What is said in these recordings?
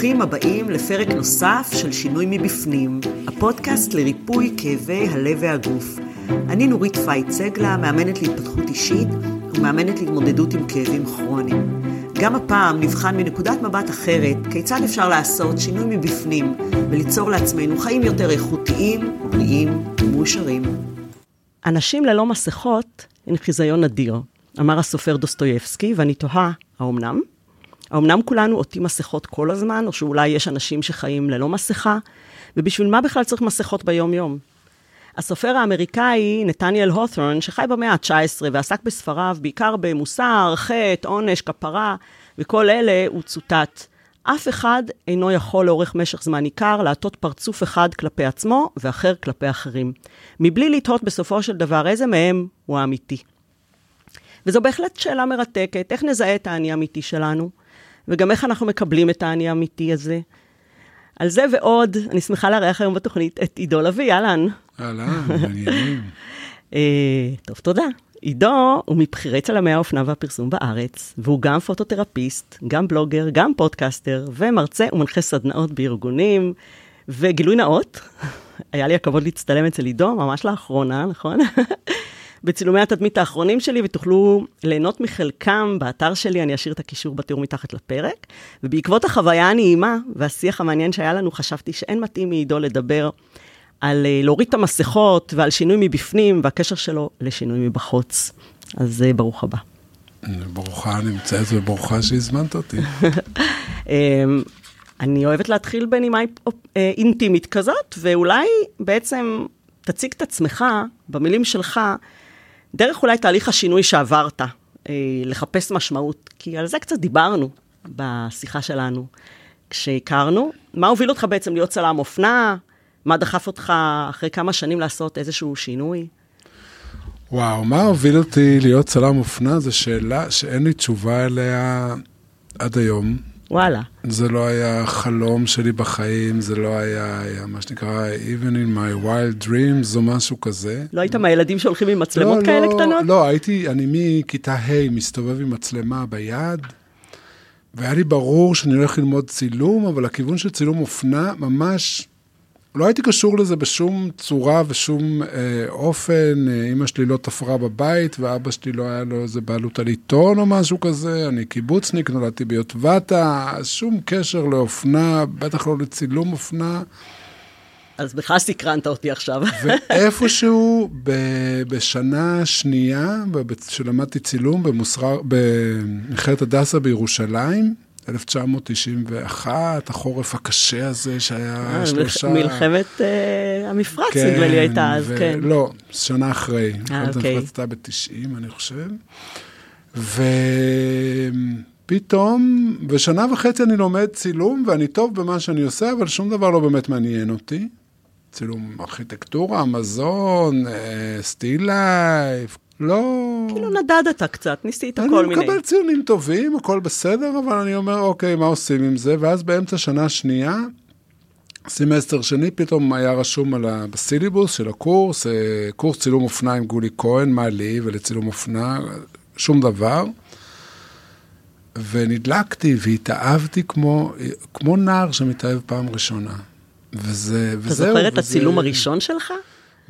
ברוכים הבאים לפרק נוסף של שינוי מבפנים, הפודקאסט לריפוי כאבי הלב והגוף. אני נורית פייט סגלה, מאמנת להתפתחות אישית ומאמנת להתמודדות עם כאבים כרוניים. גם הפעם נבחן מנקודת מבט אחרת כיצד אפשר לעשות שינוי מבפנים וליצור לעצמנו חיים יותר איכותיים, בריאים ומאושרים. אנשים ללא מסכות הן חיזיון נדיר, אמר הסופר דוסטויבסקי, ואני תוהה, האומנם? האומנם כולנו עוטים מסכות כל הזמן, או שאולי יש אנשים שחיים ללא מסכה? ובשביל מה בכלל צריך מסכות ביום-יום? הסופר האמריקאי נתניאל הות'רון, שחי במאה ה-19 ועסק בספריו בעיקר במוסר, חטא, עונש, כפרה, וכל אלה, הוא צוטט. אף אחד אינו יכול לאורך משך זמן ניכר לעטות פרצוף אחד כלפי עצמו ואחר כלפי אחרים, מבלי לתהות בסופו של דבר איזה מהם הוא האמיתי. וזו בהחלט שאלה מרתקת, איך נזהה את האני האמיתי שלנו? וגם איך אנחנו מקבלים את האני האמיתי הזה. על זה ועוד, אני שמחה לארח היום בתוכנית את עידו לביא, אהלן. אהלן, מעניינים. אה, טוב, תודה. עידו הוא מבכירי צלמי האופנה והפרסום בארץ, והוא גם פוטותרפיסט, גם בלוגר, גם פודקאסטר, ומרצה ומנחה סדנאות בארגונים. וגילוי נאות, היה לי הכבוד להצטלם אצל עידו ממש לאחרונה, נכון? בצילומי התדמית האחרונים שלי, ותוכלו ליהנות מחלקם באתר שלי, אני אשאיר את הקישור בתיאור מתחת לפרק. ובעקבות החוויה הנעימה והשיח המעניין שהיה לנו, חשבתי שאין מתאים מעידו לדבר על uh, להוריד את המסכות ועל שינוי מבפנים והקשר שלו לשינוי מבחוץ. אז uh, ברוך הבא. ברוכה נמצאת וברוכה שהזמנת אותי. אמ, אני אוהבת להתחיל בנימה אה, אינטימית כזאת, ואולי בעצם תציג את עצמך, במילים שלך, דרך אולי תהליך השינוי שעברת, אה, לחפש משמעות, כי על זה קצת דיברנו בשיחה שלנו כשהכרנו. מה הוביל אותך בעצם להיות צלם אופנה? מה דחף אותך אחרי כמה שנים לעשות איזשהו שינוי? וואו, מה הוביל אותי להיות צלם אופנה? זו שאלה שאין לי תשובה אליה עד היום. וואלה. זה לא היה חלום שלי בחיים, זה לא היה, היה מה שנקרא, even in my wild dreams, או משהו כזה. לא היית מהילדים שהולכים עם מצלמות לא, כאלה לא, קטנות? לא, הייתי, אני מכיתה ה' מסתובב עם מצלמה ביד, והיה לי ברור שאני הולך ללמוד צילום, אבל הכיוון של צילום אופנה ממש לא הייתי קשור לזה בשום צורה ושום אה, אופן. אימא שלי לא תפרה בבית, ואבא שלי לא היה לו איזה בעלות על עיתון או משהו כזה. אני קיבוצניק, נולדתי ביוטבתה, שום קשר לאופנה, בטח לא לצילום אופנה. אז בכלל סקרנת אותי עכשיו. ואיפשהו ב, בשנה שנייה, שלמדתי צילום במכללת הדסה בירושלים, 1991, החורף הקשה הזה שהיה אה, שלושה... מלחמת אה, המפרץ, כן, נדמה לי הייתה אז, ו... כן. לא, שנה אחרי. אה, אוקיי. המפרץ הייתה ב-90, אני חושב. ופתאום, ושנה וחצי אני לומד צילום, ואני טוב במה שאני עושה, אבל שום דבר לא באמת מעניין אותי. צילום ארכיטקטורה, מזון, still life, לא... כאילו נדדת קצת, ניסית כל מיני. אני מקבל ציונים טובים, הכל בסדר, אבל אני אומר, אוקיי, מה עושים עם זה? ואז באמצע שנה שנייה, סמסטר שני, פתאום היה רשום על ה... בסילבוס של הקורס, אה, קורס צילום אופנה עם גולי כהן, מה לי ולצילום אופנה, שום דבר. ונדלקתי והתאהבתי כמו, כמו נער שמתאהב פעם ראשונה. וזה, אתה וזהו. אתה זוכר את וזה... הצילום הראשון שלך?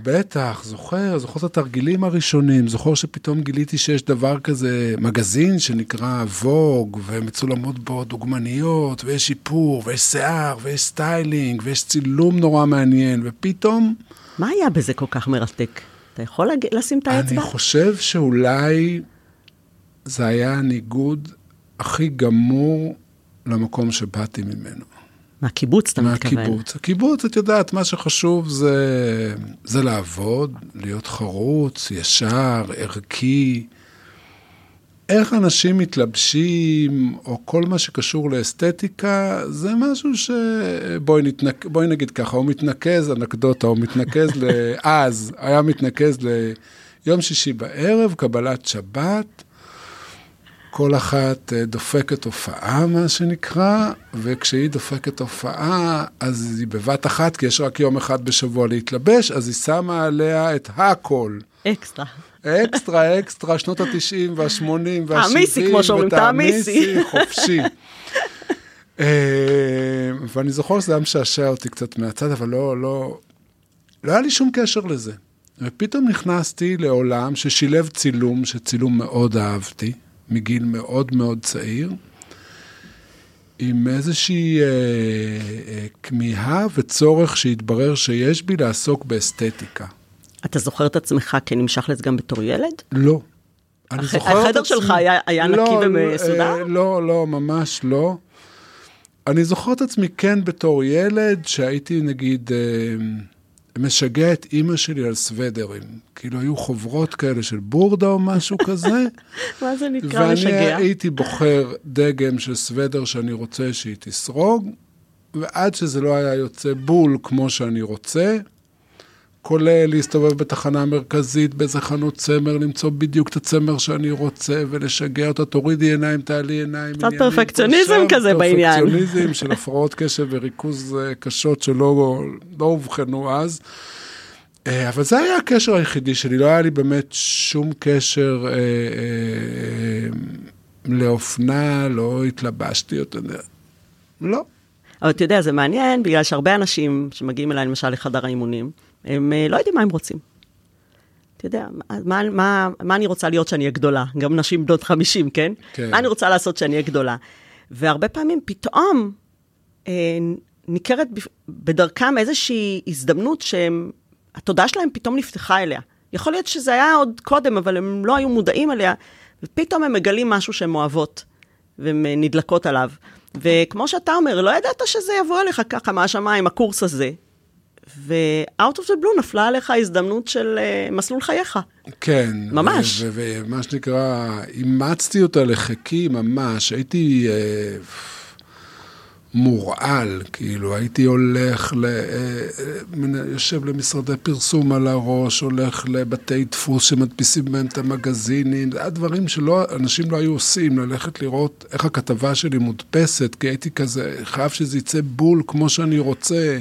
בטח, זוכר, זוכר את התרגילים הראשונים, זוכר שפתאום גיליתי שיש דבר כזה, מגזין שנקרא Vogue, ומצולמות בו דוגמניות, ויש איפור, ויש שיער, ויש סטיילינג, ויש צילום נורא מעניין, ופתאום... מה היה בזה כל כך מרתק? אתה יכול לג... לשים את האצבע? אני חושב שאולי זה היה הניגוד הכי גמור למקום שבאתי ממנו. מהקיבוץ אתה מתכוון. מהקיבוץ. הקיבוץ, את יודעת, מה שחשוב זה, זה לעבוד, להיות חרוץ, ישר, ערכי. איך אנשים מתלבשים, או כל מה שקשור לאסתטיקה, זה משהו ש... בואי, נתנק... בואי נגיד ככה, הוא מתנקז, אנקדוטה, הוא מתנקז לאז, היה מתנקז ליום שישי בערב, קבלת שבת. כל אחת אה, דופקת הופעה, מה שנקרא, וכשהיא דופקת הופעה, אז היא בבת אחת, כי יש רק יום אחד בשבוע להתלבש, אז היא שמה עליה את הכל. אקסטרה. אקסטרה, אקסטרה, שנות ה-90 וה-80 וה-70. תעמיסי, כמו שאומרים, תעמיסי. חופשי. אה, ואני זוכר שזה היה משעשע אותי קצת מהצד, אבל לא, לא, לא היה לי שום קשר לזה. ופתאום נכנסתי לעולם ששילב צילום, שצילום מאוד אהבתי, מגיל מאוד מאוד צעיר, עם איזושהי אה, אה, כמיהה וצורך שהתברר שיש בי לעסוק באסתטיקה. אתה זוכר את עצמך כנמשך לזה גם בתור ילד? לא. אני הח... זוכר החדר עצמי... שלך היה, היה לא, נקי ומסודר? אה, לא, לא, ממש לא. אני זוכר את עצמי כן בתור ילד, שהייתי נגיד... אה, משגע את אימא שלי על סוודרים. כאילו, היו חוברות כאלה של בורדה או משהו כזה. מה זה נקרא משגע? ואני הייתי בוחר דגם של סוודר שאני רוצה שהיא תסרוג, ועד שזה לא היה יוצא בול כמו שאני רוצה, כולל להסתובב בתחנה המרכזית באיזה חנות צמר, למצוא בדיוק את הצמר שאני רוצה ולשגע אותה, תורידי עיניים, תעלי עיניים. קצת פרפקציוניזם כזה בעניין. פרפקציוניזם של הפרעות קשב וריכוז אה, קשות שלא לא אובחנו אז. אה, אבל זה היה הקשר היחידי שלי, לא היה לי באמת שום קשר אה, אה, לאופנה, לא התלבשתי יותר, לא. אבל אתה יודע, זה מעניין, בגלל שהרבה אנשים שמגיעים אליי, למשל, לחדר האימונים, הם אה, לא יודעים מה הם רוצים. אתה יודע, מה, מה, מה אני רוצה להיות שאני אהיה גדולה? גם נשים בנות 50, כן? כן. מה אני רוצה לעשות שאני אהיה גדולה? והרבה פעמים פתאום אה, ניכרת בדרכם איזושהי הזדמנות שהתודעה שלהם פתאום נפתחה אליה. יכול להיות שזה היה עוד קודם, אבל הם לא היו מודעים אליה, ופתאום הם מגלים משהו שהן אוהבות, והן אה, נדלקות עליו. וכמו שאתה אומר, לא ידעת שזה יבוא אליך ככה מהשמיים, הקורס הזה, ו-out of the blue נפלה עליך הזדמנות של uh, מסלול חייך. כן. ממש. ומה שנקרא, אימצתי אותה לחיקי ממש, הייתי uh, מורעל, כאילו, הייתי הולך, ל, uh, יושב למשרדי פרסום על הראש, הולך לבתי דפוס שמדפיסים בהם את המגזינים, זה היה דברים שאנשים לא היו עושים, ללכת לראות איך הכתבה שלי מודפסת, כי הייתי כזה, חייב שזה יצא בול כמו שאני רוצה.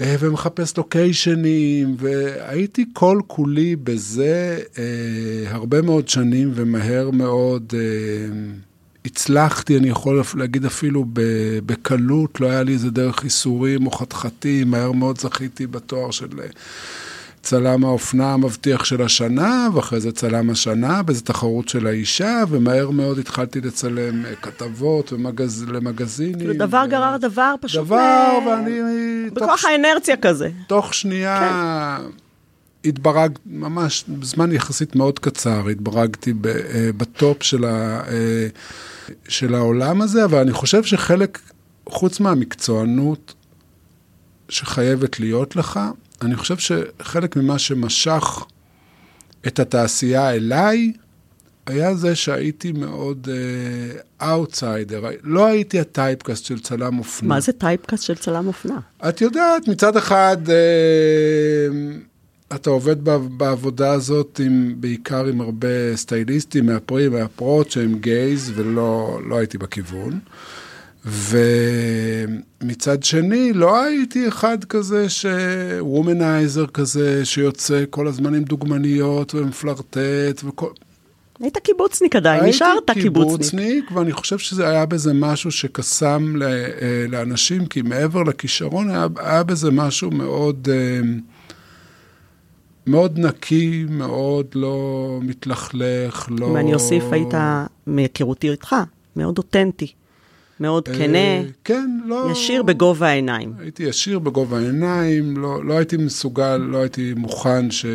אה, ומחפש לוקיישנים, והייתי כל כולי בזה אה, הרבה מאוד שנים, ומהר מאוד אה, הצלחתי, אני יכול להגיד אפילו בקלות, לא היה לי איזה דרך איסורים או חתחתים, מהר מאוד זכיתי בתואר של... צלם האופנה המבטיח של השנה, ואחרי זה צלם השנה באיזו תחרות של האישה, ומהר מאוד התחלתי לצלם אה, כתבות ומגז... למגזינים. כאילו דבר ו... גרר דבר, פשוט... דבר, ל... ואני... בכוח תוך... האנרציה כזה. תוך שנייה כן. התברג, ממש בזמן יחסית מאוד קצר, התברגתי ב... אה, בטופ של, ה... אה, של העולם הזה, אבל אני חושב שחלק, חוץ מהמקצוענות שחייבת להיות לך, אני חושב שחלק ממה שמשך את התעשייה אליי, היה זה שהייתי מאוד אאוטסיידר. אה, אה, לא הייתי ה typecast של צלם אופנה. מה זה typecast של צלם אופנה? את יודעת, מצד אחד, אה, אתה עובד בעבודה הזאת עם, בעיקר עם הרבה סטייליסטים, מאפרים, מאפרות שהם gays, ולא לא הייתי בכיוון. ומצד שני, לא הייתי אחד כזה ש... womanizer כזה, שיוצא כל הזמן עם דוגמניות ומפלרטט וכל... היית קיבוצניק עדיין, נשארת קיבוצניק. הייתי קיבוצניק, ואני חושב שזה היה בזה משהו שקסם אה, לאנשים, כי מעבר לכישרון, היה, היה בזה משהו מאוד, אה, מאוד נקי, מאוד לא מתלכלך, לא... אם אני אוסיף, היית, מהיכרותי איתך, מאוד אותנטי. מאוד אה, כנה, כן, לא... ישיר בגובה העיניים. הייתי ישיר בגובה העיניים, לא, לא הייתי מסוגל, לא הייתי מוכן ש,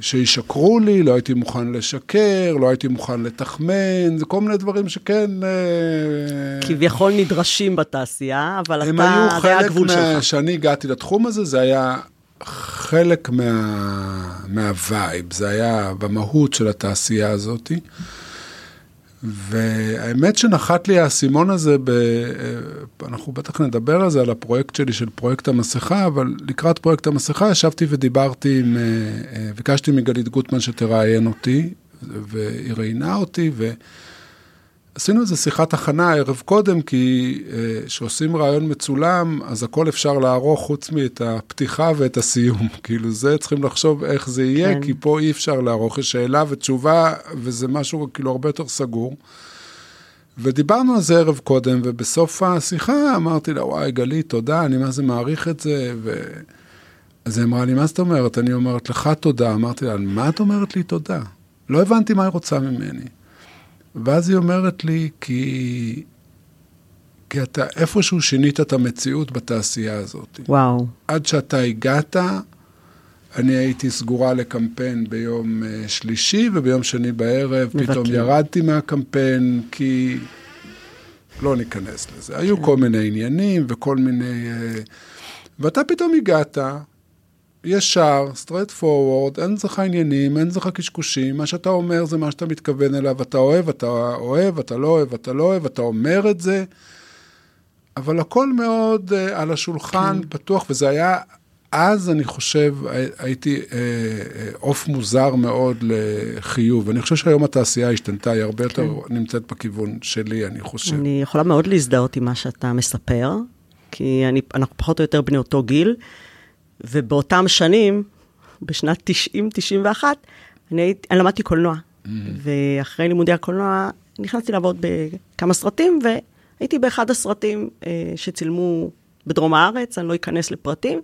שישקרו לי, לא הייתי מוכן לשקר, לא הייתי מוכן לתחמן, זה כל מיני דברים שכן... אה, כביכול נדרשים בתעשייה, אבל אתה, זה הגבול שלך. הם היו חלק, כשאני הגעתי לתחום הזה, זה היה חלק מה, מה vibe, זה היה במהות של התעשייה הזאתי. והאמת שנחת לי האסימון הזה, ב... אנחנו בטח נדבר על זה, על הפרויקט שלי של פרויקט המסכה, אבל לקראת פרויקט המסכה ישבתי ודיברתי עם, אה, אה, ביקשתי מגלית גוטמן שתראיין אותי, והיא ראיינה אותי, ו... עשינו איזה שיחת הכנה ערב קודם, כי כשעושים אה, רעיון מצולם, אז הכל אפשר לערוך חוץ מאת הפתיחה ואת הסיום. כאילו, זה צריכים לחשוב איך זה יהיה, כן. כי פה אי אפשר לערוך, יש שאלה ותשובה, וזה משהו כאילו הרבה יותר סגור. ודיברנו על זה ערב קודם, ובסוף השיחה אמרתי לה, וואי, גלית, תודה, אני מה זה מעריך את זה, ו... אז היא אמרה לי, מה זאת אומרת? אני אומרת לך תודה. אמרתי לה, מה את אומרת לי תודה? לא הבנתי מה היא רוצה ממני. ואז היא אומרת לי, כי, כי אתה איפשהו שינית את המציאות בתעשייה הזאת. וואו. עד שאתה הגעת, אני הייתי סגורה לקמפיין ביום uh, שלישי, וביום שני בערב מבקים. פתאום ירדתי מהקמפיין, כי... לא ניכנס לזה. כן. היו כל מיני עניינים וכל מיני... Uh, ואתה פתאום הגעת, ישר, straight forward, אין לך עניינים, אין לך קשקושים, מה שאתה אומר זה מה שאתה מתכוון אליו, אתה אוהב, אתה אוהב, אתה לא אוהב, אתה לא אוהב, אתה אומר את זה, אבל הכל מאוד uh, על השולחן, כן. פתוח, וזה היה, אז אני חושב, הייתי uh, עוף uh, מוזר מאוד לחיוב. אני חושב שהיום התעשייה השתנתה, היא הרבה כן. יותר נמצאת בכיוון שלי, אני חושב. אני יכולה מאוד להזדהות עם מה שאתה מספר, כי אני, אנחנו פחות או יותר בני אותו גיל. ובאותם שנים, בשנת 90-91, אני, הייתי, אני למדתי קולנוע. Mm-hmm. ואחרי לימודי הקולנוע, נכנסתי לעבוד בכמה סרטים, והייתי באחד הסרטים אה, שצילמו בדרום הארץ, אני לא אכנס לפרטים.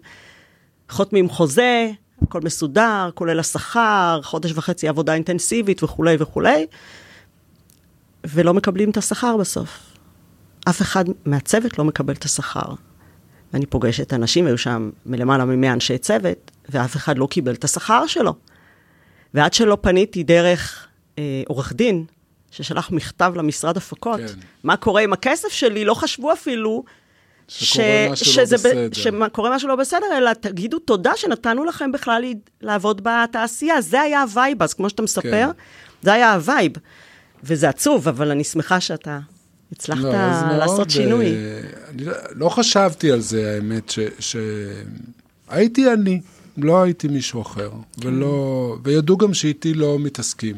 חותמים חוזה, הכל מסודר, כולל השכר, חודש וחצי עבודה אינטנסיבית וכולי וכולי, ולא מקבלים את השכר בסוף. אף אחד מהצוות לא מקבל את השכר. ואני פוגשת אנשים, היו שם מלמעלה מ-100 אנשי צוות, ואף אחד לא קיבל את השכר שלו. ועד שלא פניתי דרך אה, עורך דין, ששלח מכתב למשרד הפקות, כן. מה קורה עם הכסף שלי, לא חשבו אפילו שקורה ש... לא בסדר. שקורה משהו לא בסדר, אלא תגידו תודה שנתנו לכם בכלל לעבוד בתעשייה. זה היה ה vibe, אז כמו שאתה מספר, כן. זה היה ה vibe. וזה עצוב, אבל אני שמחה שאתה הצלחת לא, לעשות מאוד, שינוי. אה, אני לא, לא חשבתי על זה, האמת, שהייתי ש... אני, לא הייתי מישהו אחר. ולא, וידעו גם שאיתי לא מתעסקים.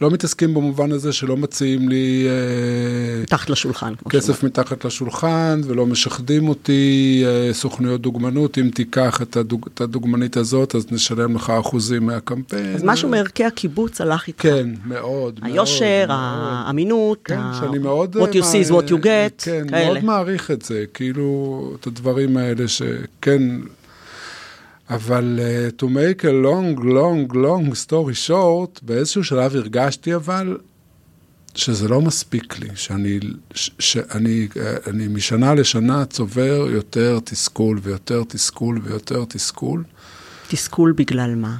לא מתעסקים במובן הזה שלא מציעים לי... אה, מתחת לשולחן. כסף מתחת לשולחן, ולא משחדים אותי אה, סוכנויות דוגמנות. אם תיקח את, הדוג, את הדוגמנית הזאת, אז נשלם לך אחוזים מהקמפיין. אז משהו מערכי הקיבוץ הלך איתך. כן, מאוד. היושר, האמינות, כן, ה... שאני מאוד... what you see is what you get, כן, כאלה. מאוד מעריך את זה, כאילו, את הדברים האלה שכן... אבל uh, to make a long, long, long story short, באיזשהו שלב הרגשתי אבל שזה לא מספיק לי, שאני, שאני uh, אני משנה לשנה צובר יותר תסכול ויותר תסכול ויותר תסכול. תסכול בגלל מה?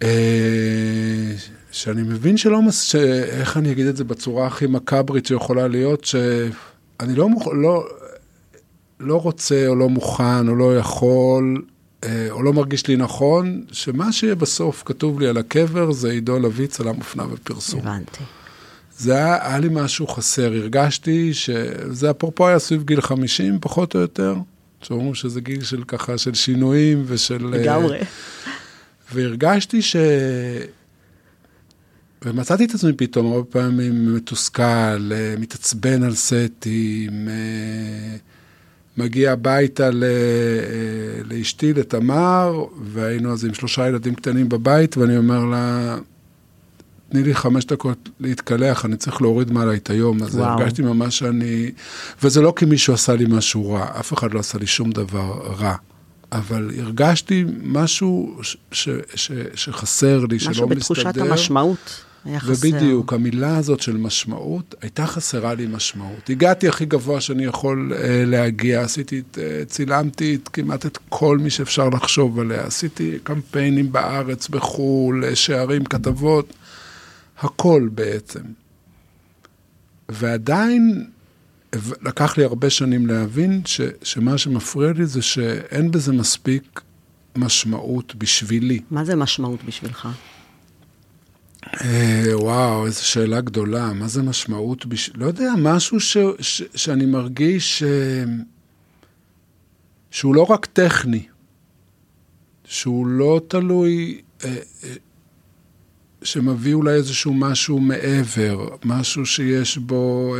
Uh, שאני מבין שלא, מס... איך אני אגיד את זה בצורה הכי מקברית שיכולה להיות, שאני לא, מוכ... לא, לא רוצה או לא מוכן או לא יכול אה, או לא מרגיש לי נכון, שמה שיהיה בסוף כתוב לי על הקבר זה עידו לביא צלם אופנה ופרסום. הבנתי. זה היה, היה לי משהו חסר, הרגשתי שזה אפרופו היה סביב גיל 50 פחות או יותר, שאומרים שזה גיל של ככה, של שינויים ושל... אה, לגמרי. והרגשתי ש... ומצאתי את עצמי פתאום הרבה פעמים מתוסכל, אה, מתעצבן על סטים, מגיע הביתה ל... אה, לאשתי, לתמר, והיינו אז עם שלושה ילדים קטנים בבית, ואני אומר לה, תני לי חמש דקות להתקלח, אני צריך להוריד מעלה את היום. אז וואו. הרגשתי ממש שאני... וזה לא כי מישהו עשה לי משהו רע, אף אחד לא עשה לי שום דבר רע. אבל הרגשתי משהו ש, ש, ש, שחסר לי, שלא מסתדר. משהו בתחושת המשמעות. היה חסר. ובדיוק, המילה הזאת של משמעות, הייתה חסרה לי משמעות. הגעתי הכי גבוה שאני יכול uh, להגיע, עשיתי, uh, צילמתי את, כמעט את כל מי שאפשר לחשוב עליה, עשיתי קמפיינים בארץ, בחו"ל, אה, שערים, כתבות, הכל בעצם. ועדיין, לקח לי הרבה שנים להבין ש, שמה שמפריע לי זה שאין בזה מספיק משמעות בשבילי. מה זה משמעות בשבילך? אה, וואו, איזו שאלה גדולה. מה זה משמעות? בש... לא יודע, משהו ש... ש... שאני מרגיש ש... שהוא לא רק טכני, שהוא לא תלוי, אה, אה, שמביא אולי איזשהו משהו מעבר, משהו שיש בו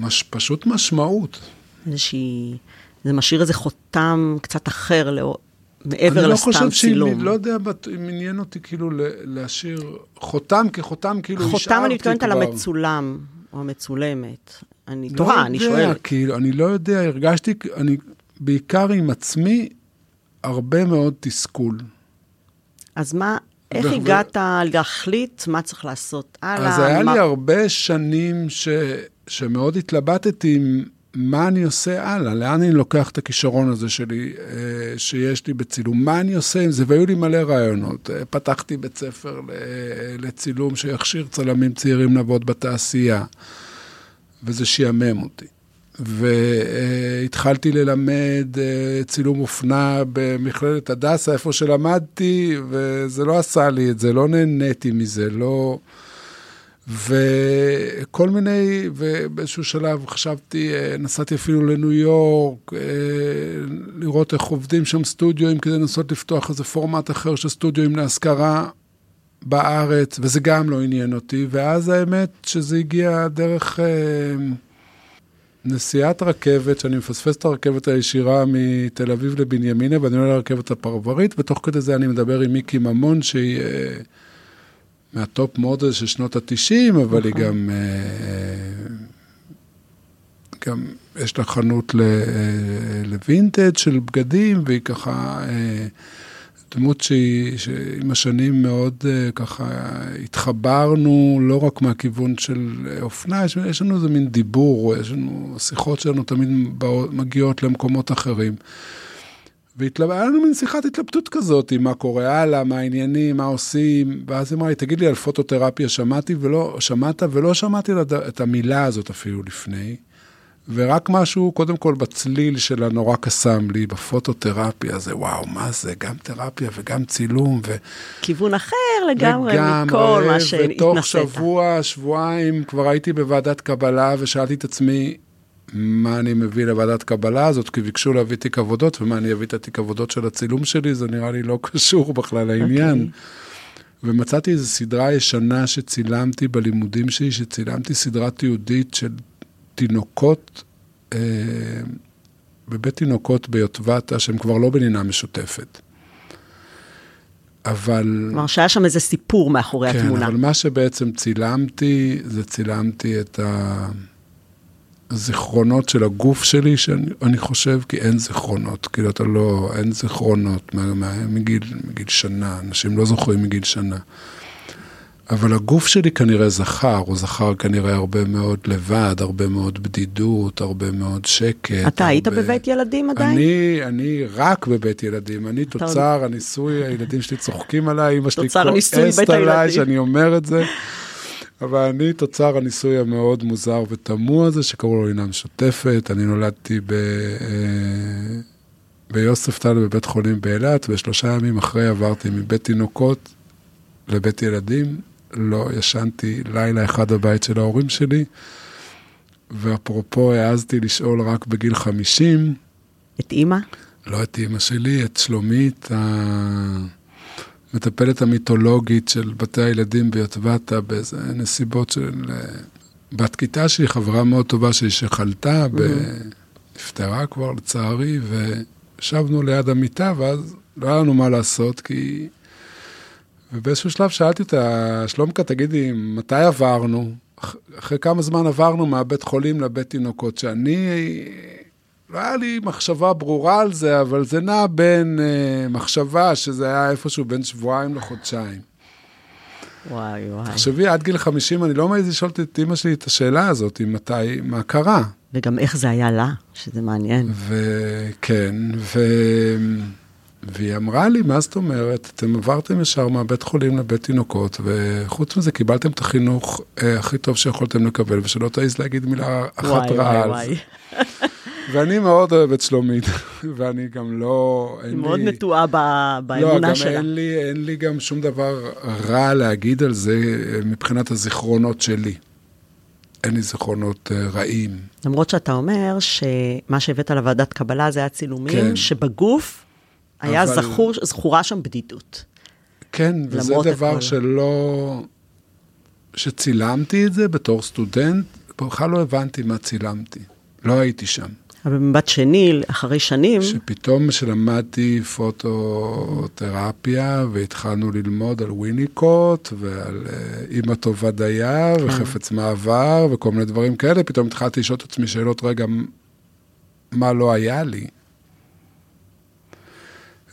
מש... פשוט משמעות. איזושהי... זה משאיר איזה חותם קצת אחר. מעבר לסתם צילום. אני לא חושב שאם, לא יודע אם עניין אותי כאילו להשאיר חותם כחותם, כאילו השארתי כבר. חותם אני מתכוונת על המצולם, או המצולמת. אני לא תוהה, אני שואלת. כאילו, אני לא יודע, הרגשתי, אני בעיקר עם עצמי, הרבה מאוד תסכול. אז מה, איך ו... הגעת להחליט מה צריך לעשות הלאה? אז היה מה... לי הרבה שנים ש... שמאוד התלבטתי עם מה אני עושה הלאה, לאן אני לוקח את הכישרון הזה שלי, אה, שיש לי בצילום, מה אני עושה עם זה, והיו לי מלא רעיונות. אה, פתחתי בית ספר לצילום שיכשיר צלמים צעירים לעבוד בתעשייה, וזה שיאמם אותי. והתחלתי ללמד אה, צילום אופנה במכללת הדסה, איפה שלמדתי, וזה לא עשה לי את זה, לא נהניתי מזה, לא... וכל מיני, ובאיזשהו שלב חשבתי, אה, נסעתי אפילו לניו יורק, אה, לראות איך עובדים שם סטודיואים כדי לנסות לפתוח איזה פורמט אחר של סטודיואים להשכרה בארץ, וזה גם לא עניין אותי, ואז האמת שזה הגיע דרך אה, נסיעת רכבת, שאני מפספס את הרכבת הישירה מתל אביב לבנימינה, ואני עולה לרכבת הפרברית, ותוך כדי זה אני מדבר עם מיקי ממון, שהיא... מהטופ מודל של שנות ה-90, אבל היא נכון. גם, אה, גם יש לה חנות לווינטג' של בגדים, והיא ככה אה, דמות שהיא, שעם השנים מאוד אה, ככה התחברנו, לא רק מהכיוון של אופנה, יש, יש לנו איזה מין דיבור, יש לנו, השיחות שלנו תמיד מגיעות למקומות אחרים. והיה לנו מין שיחת התלבטות כזאת, מה קורה הלאה, מה העניינים, מה עושים, ואז היא אמרה לי, תגיד לי על פוטותרפיה שמעתי ולא, שמעת ולא שמעתי את המילה הזאת אפילו לפני, ורק משהו, קודם כל בצליל שלה נורא קסם לי, בפוטותרפיה, זה וואו, מה זה, גם תרפיה וגם צילום, ו... כיוון אחר לגמרי מכל מה שהתנסית. ותוך שבוע, שבועיים, כבר הייתי בוועדת קבלה ושאלתי את עצמי, מה אני מביא לוועדת קבלה הזאת, כי ביקשו להביא תיק עבודות, ומה אני אביא את התיק עבודות של הצילום שלי, זה נראה לי לא קשור בכלל לעניין. Okay. אוקיי. ומצאתי איזו סדרה ישנה שצילמתי בלימודים שלי, שצילמתי סדרה תיעודית של תינוקות, אה, בבית תינוקות ביוטבתה, שהם כבר לא בנינה משותפת. אבל... כלומר, שהיה שם איזה סיפור מאחורי כן, התמונה. כן, אבל מה שבעצם צילמתי, זה צילמתי את ה... הזיכרונות של הגוף שלי, שאני חושב, כי אין זיכרונות, כאילו אתה לא, אין זיכרונות מה, מה, מגיל, מגיל שנה, אנשים לא זוכרים מגיל שנה. אבל הגוף שלי כנראה זכר, הוא זכר כנראה הרבה מאוד לבד, הרבה מאוד בדידות, הרבה מאוד שקט. אתה הרבה... היית בבית ילדים עדיין? אני, אני רק בבית ילדים, אני תוצר הניסוי, הילדים שלי צוחקים עליי, אמא שלי כועסת עליי שאני אומר את זה. אבל אני תוצר הניסוי המאוד מוזר ותמוה הזה, שקראו לו לינה משותפת. אני נולדתי ב... אה, ביוספטל בבית חולים באילת, ושלושה ימים אחרי עברתי מבית תינוקות לבית ילדים. לא ישנתי לילה אחד בבית של ההורים שלי, ואפרופו העזתי לשאול רק בגיל 50. את אימא? לא את אימא שלי, את שלומית. ה... המטפלת המיתולוגית של בתי הילדים ביוטבתה באיזה נסיבות של... בת כיתה שלי, חברה מאוד טובה שלי שחלתה, mm-hmm. נפטרה כבר לצערי, וישבנו ליד המיטה, ואז לא היה לנו מה לעשות, כי... ובאיזשהו שלב שאלתי אותה, שלומקה, תגידי, מתי עברנו? אחרי כמה זמן עברנו מהבית חולים לבית תינוקות, שאני לא היה לי מחשבה ברורה על זה, אבל זה נע בין uh, מחשבה שזה היה איפשהו בין שבועיים לחודשיים. וואי, וואי. תחשבי, עד גיל 50 אני לא מעז לשאול את אימא שלי את השאלה הזאת, מתי, מה קרה. וגם איך זה היה לה, שזה מעניין. וכן, ו... והיא אמרה לי, מה זאת אומרת? אתם עברתם ישר מהבית חולים לבית תינוקות, וחוץ מזה קיבלתם את החינוך אה, הכי טוב שיכולתם לקבל, ושלא תעז להגיד מילה אחת רעה על זה. ואני מאוד אוהב את שלומית, ואני גם לא... היא מאוד לי... נטועה באמונה לא, שלה. לא, גם אין לי, אין לי גם שום דבר רע להגיד על זה מבחינת הזיכרונות שלי. אין לי זכרונות uh, רעים. למרות שאתה אומר שמה שהבאת לוועדת קבלה זה היה צילומים, כן. שבגוף היה אבל... זכור, זכורה שם בדידות. כן, וזה דבר הכל. שלא... שצילמתי את זה בתור סטודנט, בכלל לא הבנתי מה צילמתי. לא הייתי שם. אבל במבט שני, אחרי שנים... שפתאום כשלמדתי פוטותרפיה והתחלנו ללמוד על וויניקוט ועל uh, אימא טובה דייר כן. וחפץ מעבר וכל מיני דברים כאלה, פתאום התחלתי לשאול את עצמי שאלות, רגע, מה לא היה לי?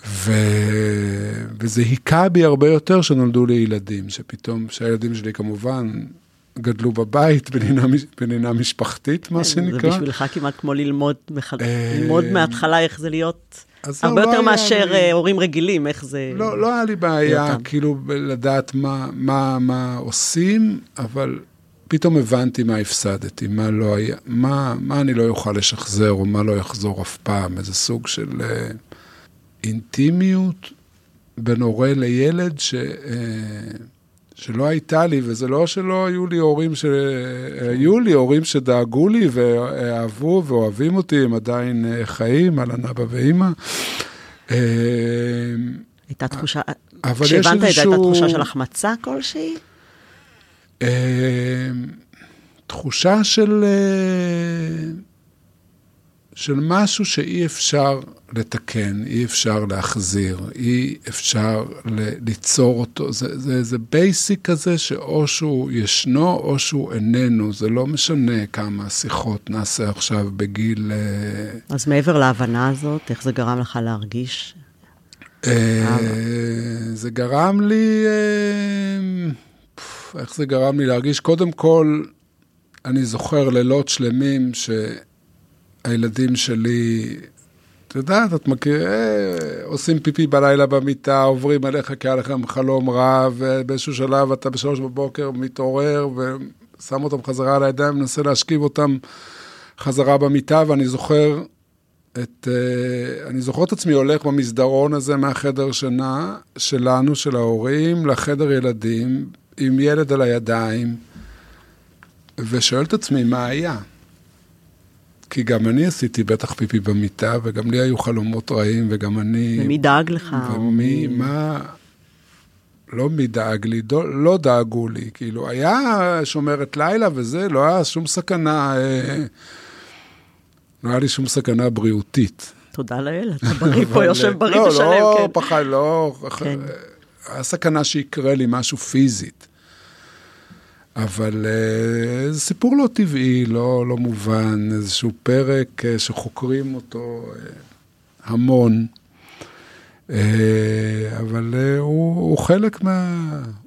ו... וזה היכה בי הרבה יותר שנולדו לי ילדים, שפתאום, שהילדים שלי כמובן גדלו בבית בנינה, בנינה משפחתית, מה כן, שנקרא. זה בשבילך כמעט כמו ללמוד. אה, ללמוד מההתחלה איך זה להיות, הרבה לא, יותר לא מאשר. אה, הורים רגילים, איך זה... לא, לא היה לי בעיה, כאילו, לדעת מה, עושים, אבל פתאום הבנתי מה הפסדתי, מה לא היה, מה, מה אני לא אוכל לשחזר, או מה לא יחזור אף פעם, איזה סוג של uh, אינטימיות בין הורה לילד, ש... שלא הייתה לי, וזה לא שלא היו לי הורים ש... היו לי הורים שדאגו לי ואהבו ואוהבים אותי, הם עדיין אה, חיים, על הנבא ואימא. אה, הייתה תחושה, כשהבנת את זה, הייתה תחושה של החמצה כלשהי? אה, תחושה של... של משהו שאי אפשר לתקן, אי אפשר להחזיר, אי אפשר ליצור אותו. זה, זה, זה בייסיק כזה שאו שהוא ישנו או שהוא איננו, זה לא משנה כמה שיחות נעשה עכשיו בגיל... אה, אז מעבר להבנה הזאת, איך זה גרם לך להרגיש? אה, זה גרם לי... אה, איך זה גרם לי להרגיש? קודם כל, אני זוכר לילות שלמים ש... הילדים שלי, את יודעת, את מכיר, אה, עושים פיפי בלילה במיטה, עוברים עליך כי היה לכם חלום רע, ובאיזשהו שלב אתה בשלוש בבוקר מתעורר ושם אותם חזרה על הידיים, מנסה להשכיב אותם חזרה במיטה, ואני זוכר את, אה, אני זוכר את עצמי הולך במסדרון הזה מהחדר שינה שלנו, של ההורים, לחדר ילדים, עם ילד על הידיים, ושואל את עצמי מה היה. כי גם אני עשיתי בטח פיפי במיטה, וגם לי היו חלומות רעים, וגם אני... ומי דאג לך? ומי. מה... לא מי דאג לי, דו, לא דאגו לי, כאילו, היה שומרת לילה וזה, לא היה שום סכנה, אה, לא היה לי שום סכנה בריאותית. תודה לאל, אתה בריא פה, יושב בריא לא, ושלם, לא, כן. לא, פחד, לא, כן. היה סכנה שיקרה לי משהו פיזית. אבל אה, זה סיפור לא טבעי, לא, לא מובן, איזשהו פרק אה, שחוקרים אותו אה, המון, אבל הוא, הוא חלק מה...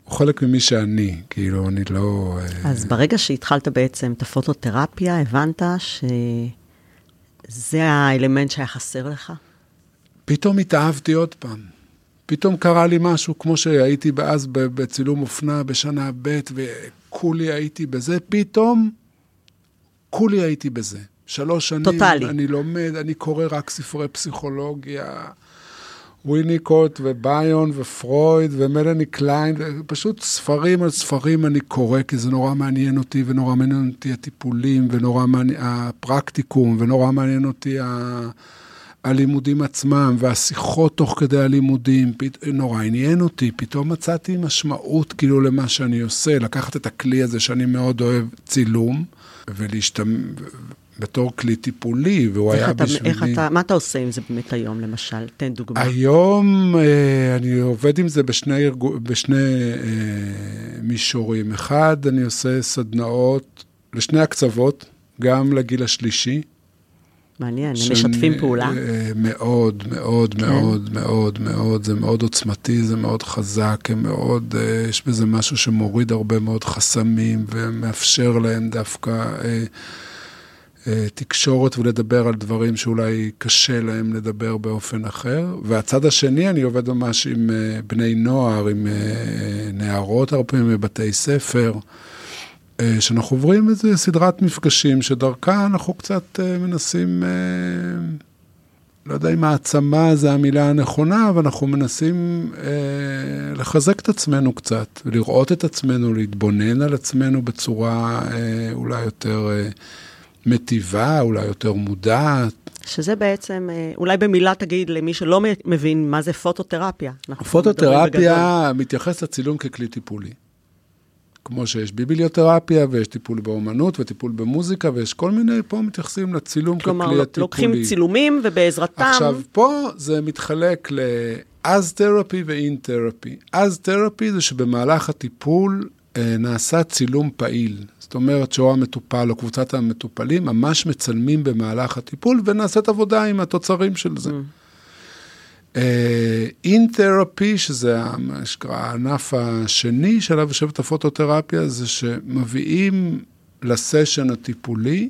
הוא חלק ממי שאני, כאילו, אני לא... אז ברגע שהתחלת בעצם את הפוטותרפיה, הבנת שזה האלמנט שהיה חסר לך? פתאום התאהבתי עוד פעם. פתאום קרה לי משהו, כמו שהייתי אז בצילום אופנה בשנה ב', כולי הייתי בזה, פתאום כולי הייתי בזה. שלוש שנים, טוטאלי. אני לומד, אני קורא רק ספרי פסיכולוגיה, וויניקוט וביון ופרויד ומלני קליין, פשוט ספרים על ספרים אני קורא, כי זה נורא מעניין אותי, ונורא מעניין אותי הטיפולים, ונורא מעניין, הפרקטיקום, ונורא מעניין אותי ה... הלימודים עצמם והשיחות תוך כדי הלימודים, פת... נורא עניין אותי, פתאום מצאתי משמעות כאילו למה שאני עושה, לקחת את הכלי הזה שאני מאוד אוהב, צילום, ולהשתמש... בתור כלי טיפולי, והוא היה אתה, בשבילי... איך אתה, מה אתה עושה עם זה באמת היום, למשל? תן דוגמה. היום אה, אני עובד עם זה בשני, בשני אה, מישורים. אחד, אני עושה סדנאות לשני הקצוות, גם לגיל השלישי, מעניין, הם משתפים פעולה? אה, מאוד, מאוד, כן. מאוד, מאוד, מאוד, זה מאוד עוצמתי, זה מאוד חזק, הם מאוד, אה, יש בזה משהו שמוריד הרבה מאוד חסמים ומאפשר להם דווקא אה, אה, תקשורת ולדבר על דברים שאולי קשה להם לדבר באופן אחר. והצד השני, אני עובד ממש עם אה, בני נוער, עם אה, נערות הרבה פעמים בבתי ספר. אה, שאנחנו עוברים איזה סדרת מפגשים שדרכה אנחנו קצת אה, מנסים, אה, לא יודע אם העצמה זה המילה הנכונה, אבל אנחנו מנסים לחזק את עצמנו קצת, לראות את עצמנו, להתבונן על עצמנו בצורה אולי יותר מטיבה, אולי יותר מודעת. שזה בעצם, אולי במילה תגיד למי שלא מבין מה זה פוטותרפיה. פוטותרפיה מתייחס לצילום ככלי טיפולי. כמו שיש ביבליותרפיה, ויש טיפול באומנות, וטיפול במוזיקה, ויש כל מיני, פה מתייחסים לצילום כלומר, ככלי הטיפולי. לוקחים צילומים ובעזרתם... עכשיו, פה זה מתחלק ל-as therapy ו-in therapy. as therapy זה שבמהלך הטיפול אה, נעשה צילום פעיל. זאת אומרת שהוא המטופל או קבוצת המטופלים ממש מצלמים במהלך הטיפול ונעשית עבודה עם התוצרים של זה. mm. תרפי, uh, שזה מה שנקרא הענף השני שעליו יושבת הפוטותרפיה, זה שמביאים לסשן הטיפולי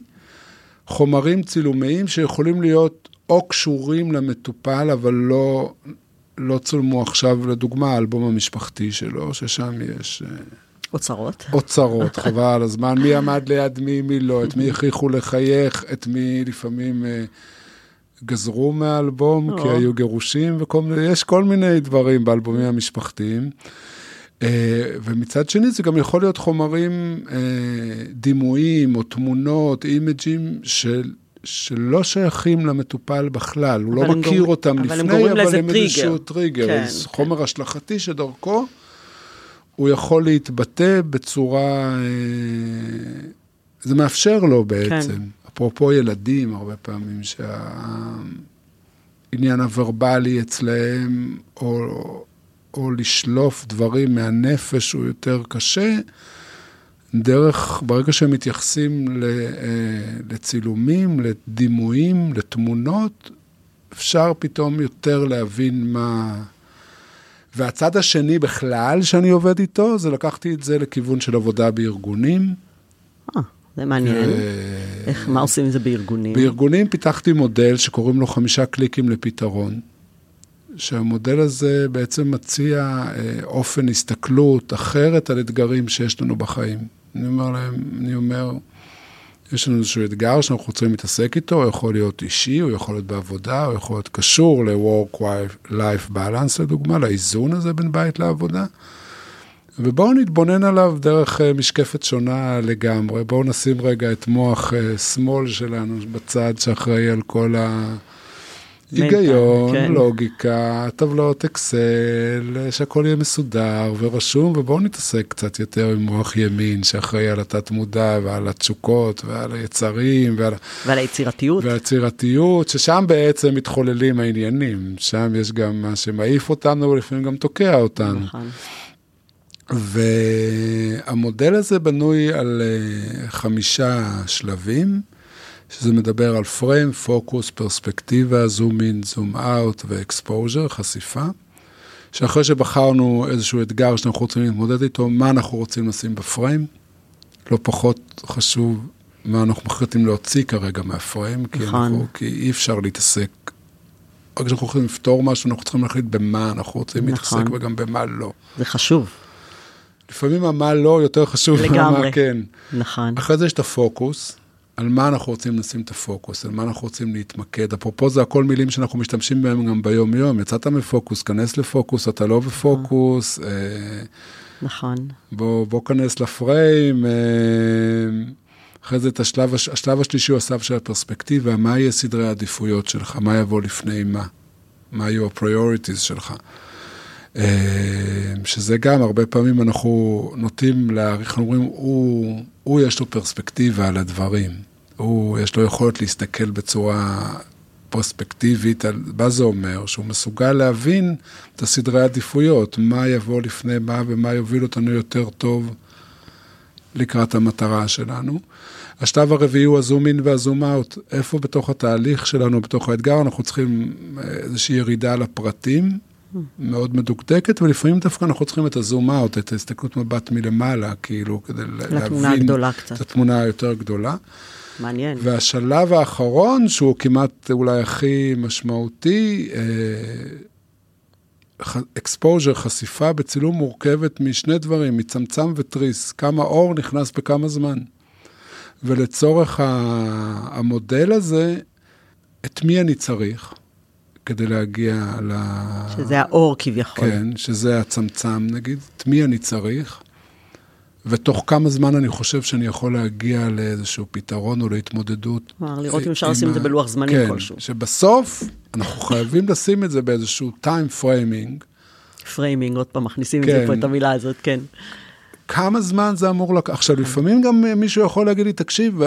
חומרים צילומיים שיכולים להיות או קשורים למטופל, אבל לא, לא צולמו עכשיו, לדוגמה, האלבום המשפחתי שלו, ששם יש... Uh, אוצרות. אוצרות, חבל על הזמן. מי עמד ליד מי, מי לא, את מי הכריחו לחייך, את מי לפעמים אה, גזרו מהאלבום, כי היו גירושים, וכל מיני, יש כל מיני דברים באלבומים המשפחתיים. אה, ומצד שני, זה גם יכול להיות חומרים, אה, דימויים או תמונות, אימג'ים של... שלא שייכים למטופל בכלל, הוא לא מכיר גור... אותם אבל לפני, אבל הם איזשהו טריגר, כן, כן. חומר השלכתי שדרכו הוא יכול להתבטא בצורה, אה, זה מאפשר לו בעצם. כן. אפרופו ילדים, הרבה פעמים שהעניין הוורבלי אצלהם, או, או לשלוף דברים מהנפש הוא יותר קשה, דרך, ברגע שהם מתייחסים אה, לצילומים, לדימויים, לתמונות, אפשר פתאום יותר להבין מה... והצד השני בכלל שאני עובד איתו, זה לקחתי את זה לכיוון של עבודה בארגונים. זה מעניין. איך, מה עושים עם זה בארגונים? בארגונים פיתחתי מודל שקוראים לו חמישה קליקים לפתרון. שהמודל הזה בעצם מציע אה, אופן הסתכלות אחרת על אתגרים שיש לנו בחיים. אני אומר להם, אני אומר, יש לנו איזשהו אתגר שאנחנו רוצים להתעסק איתו, הוא יכול להיות אישי, הוא יכול להיות בעבודה, הוא יכול להיות קשור ל-work-life balance, לדוגמה, לאיזון הזה בין בית לעבודה. ובואו נתבונן עליו דרך אה, משקפת שונה לגמרי. בואו נשים רגע את מוח אה, שמאל שלנו בצד שאחראי על כל ה... היגיון, כן. לוגיקה, טבלות אקסל, שהכל יהיה מסודר ורשום, ובואו נתעסק קצת יותר עם מוח ימין, שאחראי על התת-מודע ועל התשוקות ועל היצרים ועל... ועל היצירתיות. והיצירתיות, ששם בעצם מתחוללים העניינים. שם יש גם מה שמעיף אותנו ולפעמים גם תוקע אותנו. נכון. והמודל הזה בנוי על אה, חמישה שלבים. שזה מדבר על פריים, פוקוס, פרספקטיבה, זום אין, זום אאוט ואקספוז'ר, חשיפה. שאחרי שבחרנו איזשהו אתגר שאנחנו רוצים להתמודד איתו, מה אנחנו רוצים לשים בפריים? לא פחות חשוב מה אנחנו מחליטים להוציא כרגע מהפריים, כי, נכון. אנחנו, כי אי אפשר להתעסק. רק כשאנחנו יכולים לפתור משהו, אנחנו צריכים להחליט במה אנחנו רוצים נכון. להתעסק וגם במה לא. זה חשוב. לפעמים המה לא יותר חשוב ממה כן. נכון. אחרי זה יש את הפוקוס, על מה אנחנו רוצים לשים את הפוקוס, על מה אנחנו רוצים להתמקד. אפרופו זה הכל מילים שאנחנו משתמשים בהם גם ביום-יום. יצאת מפוקוס, כנס לפוקוס, אתה לא בפוקוס. אה, נכון. בוא, בוא כנס ל frame. אה, אחרי זה את השלב, השלב השלישי הוא הסף של הפרספקטיבה, מה יהיה סדרי העדיפויות שלך, מה יבוא לפני מה, מה יהיו ה priorities שלך. אה, שזה גם, הרבה פעמים אנחנו נוטים להעריך, אנחנו אומרים, הוא, הוא יש לו פרספקטיבה על הדברים. הוא, יש לו יכולת להסתכל בצורה פרספקטיבית על מה זה אומר, שהוא מסוגל להבין את הסדרי העדיפויות, מה יבוא לפני מה ומה יוביל אותנו יותר טוב לקראת המטרה שלנו. השלב הרביעי הוא הזום אין והזום אאוט. איפה בתוך התהליך שלנו, בתוך האתגר, אנחנו צריכים איזושהי ירידה לפרטים, מאוד מדוקדקת, ולפעמים דווקא אנחנו צריכים את הזום אאוט, את ההסתכלות מבט מלמעלה, כאילו, כדי להבין את התמונה היותר גדולה. מעניין. והשלב האחרון, שהוא כמעט אולי הכי משמעותי, אקספוז'ר, אה, חשיפה בצילום מורכבת משני דברים, מצמצם ותריס, כמה אור נכנס בכמה זמן. ולצורך המודל הזה, את מי אני צריך? כדי להגיע ל... שזה האור כביכול. כן, שזה הצמצם נגיד, את מי אני צריך, ותוך כמה זמן אני חושב שאני יכול להגיע לאיזשהו פתרון או להתמודדות. כלומר, לראות אם אפשר לשים את זה בלוח זמנים כן, כלשהו. כן, שבסוף אנחנו חייבים לשים את זה באיזשהו time framing. framing, עוד פעם מכניסים כן. את זה פה, את המילה הזאת, כן. כמה זמן זה אמור לקחת? עכשיו, לפעמים גם מישהו יכול להגיד לי, תקשיב,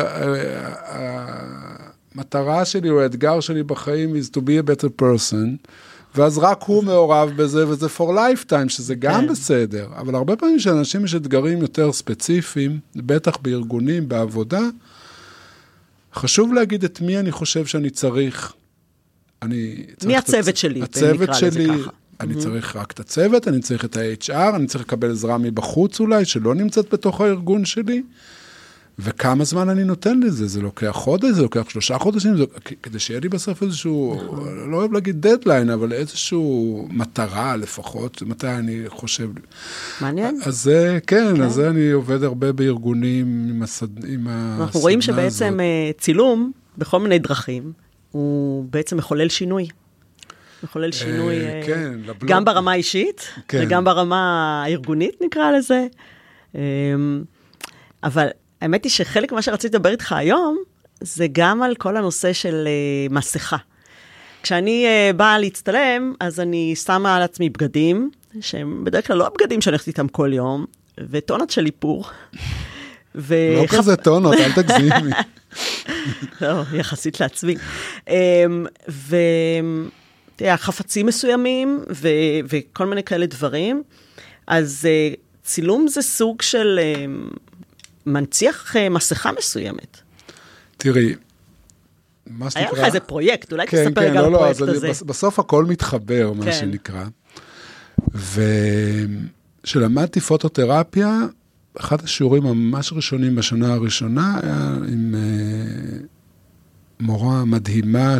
המטרה שלי או האתגר שלי בחיים is to be a better person, ואז רק הוא מעורב בזה, וזה for lifetime, שזה גם כן. בסדר. אבל הרבה פעמים שאנשים יש אתגרים יותר ספציפיים, בטח בארגונים, בעבודה, חשוב להגיד את מי אני חושב שאני צריך. אני צריך מי הצוות את... שלי? הצוות שלי, אני mm-hmm. צריך רק את הצוות, אני צריך את ה-HR, אני צריך לקבל עזרה מבחוץ אולי, שלא נמצאת בתוך הארגון שלי. וכמה זמן אני נותן לזה? זה לוקח חודש, זה לוקח שלושה חודשים, זה... כדי שיהיה לי בסוף איזשהו, נכון. לא אוהב להגיד דדליין, אבל איזשהו מטרה לפחות, מתי אני חושב. מעניין. אז זה, כן, כן. אז זה אני עובד הרבה בארגונים עם, הסד... עם הסדנה הזאת. אנחנו רואים שבעצם אה, צילום, בכל מיני דרכים, הוא בעצם מחולל שינוי. מחולל שינוי, אה, כן, לבלוג. גם ברמה האישית, כן. וגם ברמה הארגונית, נקרא לזה. אמ, אבל האמת היא שחלק ממה שרציתי לדבר איתך היום, זה גם על כל הנושא של uh, מסכה. כשאני uh, באה להצטלם, אז אני שמה על עצמי בגדים, שהם בדרך כלל לא הבגדים שאני הולכת איתם כל יום, וטונות של איפור. ו... לא. כזה טונות, אל תגזימי. לא, יחסית לעצמי. Um, ו... תראה, חפצים מסוימים ו... וכל מיני כאלה דברים. אז uh, צילום זה סוג של... Uh, מנציח uh, מסכה מסוימת. תראי, מה שנקרא... היה לך איזה פרויקט, אולי כן, תספר כן, רגע לא, על לא, הפרויקט הזה. בס, בסוף הכל מתחבר, מה כן. שנקרא. וכשלמדתי פוטותרפיה, אחד השיעורים ממש ראשונים בשנה הראשונה היה עם uh, מורה מדהימה,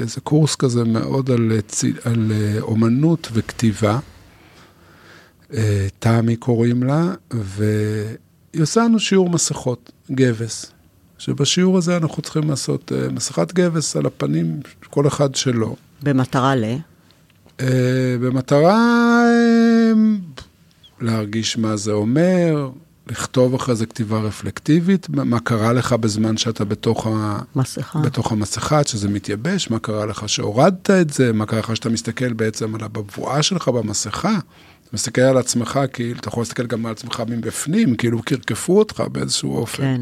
איזה קורס כזה מאוד על, על uh, אומנות וכתיבה. תמי קוראים לה, ו... היא עושה לנו שיעור מסכות, גבס. שבשיעור הזה אנחנו צריכים לעשות uh, מסכת גבס על הפנים, כל אחד שלו. במטרה ל? Uh, במטרה uh, להרגיש מה זה אומר, לכתוב אחרי זה כתיבה רפלקטיבית, מה קרה לך בזמן שאתה בתוך, מסכה. בתוך המסכה, שזה מתייבש, מה קרה לך שהורדת את זה, מה קרה לך שאתה מסתכל בעצם על הבבואה שלך במסכה. מסתכל על עצמך, כאילו, אתה יכול להסתכל גם על עצמך מבפנים, כאילו קרקפו אותך באיזשהו אופן. כן.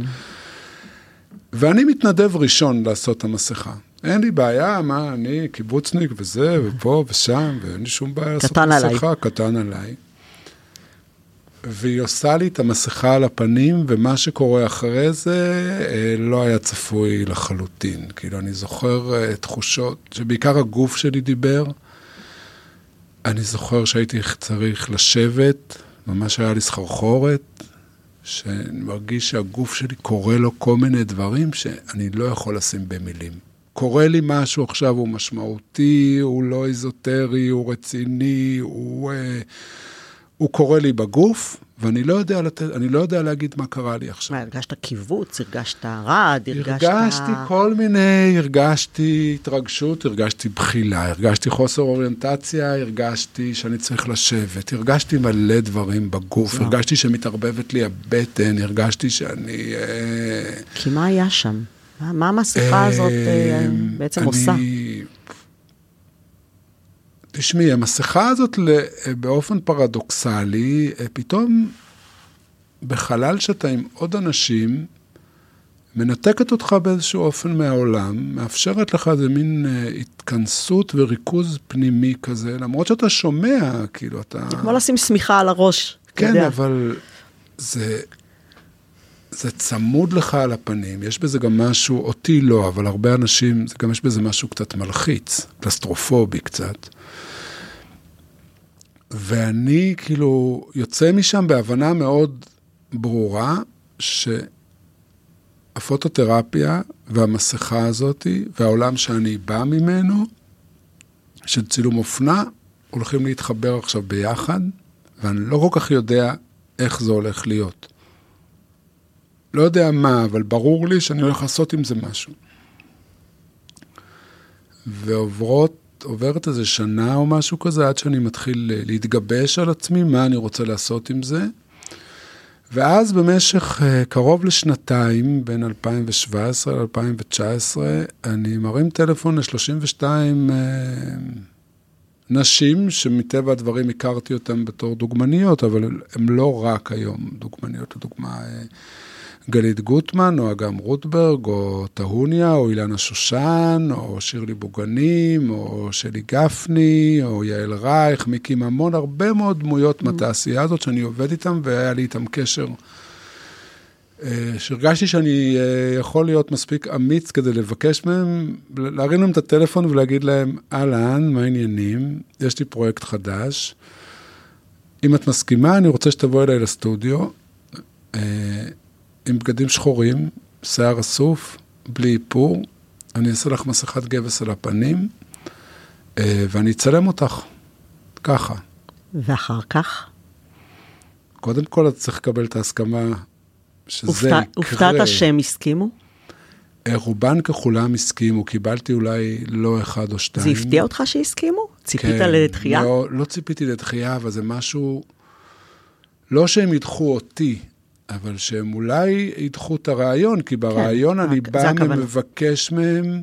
ואני מתנדב ראשון לעשות את המסכה. אין לי בעיה, מה, אני קיבוצניק וזה, ופה ושם, ואין לי שום בעיה לעשות מסכה, קטן עליי. והיא עושה לי את המסכה על הפנים, ומה שקורה אחרי זה אה, לא היה צפוי לחלוטין. כאילו, אני זוכר אה, תחושות שבעיקר הגוף שלי דיבר. אני זוכר שהייתי צריך לשבת, ממש היה לי סחרחורת, שאני מרגיש שהגוף שלי קורא לו כל מיני דברים שאני לא יכול לשים במילים. קורה לי משהו עכשיו, הוא משמעותי, הוא לא איזוטרי, הוא רציני, הוא, אה, הוא קורה לי בגוף, ואני לא יודע, אני לא יודע להגיד מה קרה לי עכשיו. מה, הרגשת קיבוץ, הרגשת רעד, הרגשת... הרגשתי כל מיני, הרגשתי התרגשות, הרגשתי בחילה, הרגשתי חוסר אוריינטציה, הרגשתי שאני צריך לשבת, הרגשתי מלא דברים בגוף, לא. הרגשתי שמתערבבת לי הבטן, הרגשתי שאני... אה, כי מה היה שם? מה, מה המסכה הזאת אה, בעצם אני... עושה? תשמעי, המסכה הזאת באופן פרדוקסלי, אה, פתאום בחלל שאתה עם עוד אנשים, מנתקת אותך באיזשהו אופן מהעולם, מאפשרת לך איזה מין אה, התכנסות וריכוז פנימי כזה, למרות שאתה שומע, כאילו, אתה... זה כמו לשים שמיכה על הראש. כן, אבל זה, זה צמוד לך על הפנים, יש בזה גם משהו, אותי לא, אבל הרבה אנשים, גם יש בזה משהו קצת מלחיץ, קלסטרופובי קצת. ואני כאילו יוצא משם בהבנה מאוד ברורה, שהפוטותרפיה והמסכה הזאתי והעולם שאני בא ממנו, של צילום אופנה, הולכים להתחבר עכשיו ביחד, ואני לא כל כך יודע איך זה הולך להיות. לא יודע מה, אבל ברור לי שאני הולך לעשות עם זה משהו. ועוברות עוברת איזה שנה או משהו כזה, עד שאני מתחיל אה, להתגבש על עצמי, מה אני רוצה לעשות עם זה. ואז במשך uh, קרוב לשנתיים, בין 2017 ל-2019, אני מרים טלפון ל-32 uh, נשים שמטבע הדברים הכרתי אותן בתור דוגמניות, אבל הן לא רק היום דוגמניות, לדוגמה אה, גלית גוטמן, או אגם רוטברג, או טהוניה, או אילנה שושן, או שירלי בוגנים, או שלי גפני, או יעל רייך, מיקי ממון, הרבה מאוד דמויות מהתעשייה הזאת שאני עובד איתן, והיה לי איתן קשר. אה, שהרגשתי שאני אה, יכול להיות מספיק אמיץ כדי לבקש מהם, להרים להם את הטלפון ולהגיד להם, אהלן, מה העניינים? יש לי פרויקט חדש. אם את מסכימה, אני רוצה שתבואי אליי לסטודיו, אה, עם בגדים שחורים, שיער אסוף, בלי איפור, אני אעשה לך מסכת גבס על הפנים, ואני אצלם אותך, ככה. ואחר כך? קודם כל, את צריך לקבל את ההסכמה שזה הופתע, יקרה. הופתעת שהם הסכימו? אה, רובן ככולם הסכימו, קיבלתי אולי לא אחד או שתיים. זה הפתיע אותך שהסכימו? ציפית כן, לדחייה? לא, לא ציפיתי לדחייה, אבל זה משהו... לא שהם ידחו אותי, אבל שהם אולי ידחו את הרעיון, כי ברעיון כן, אני בא ומבקש מהם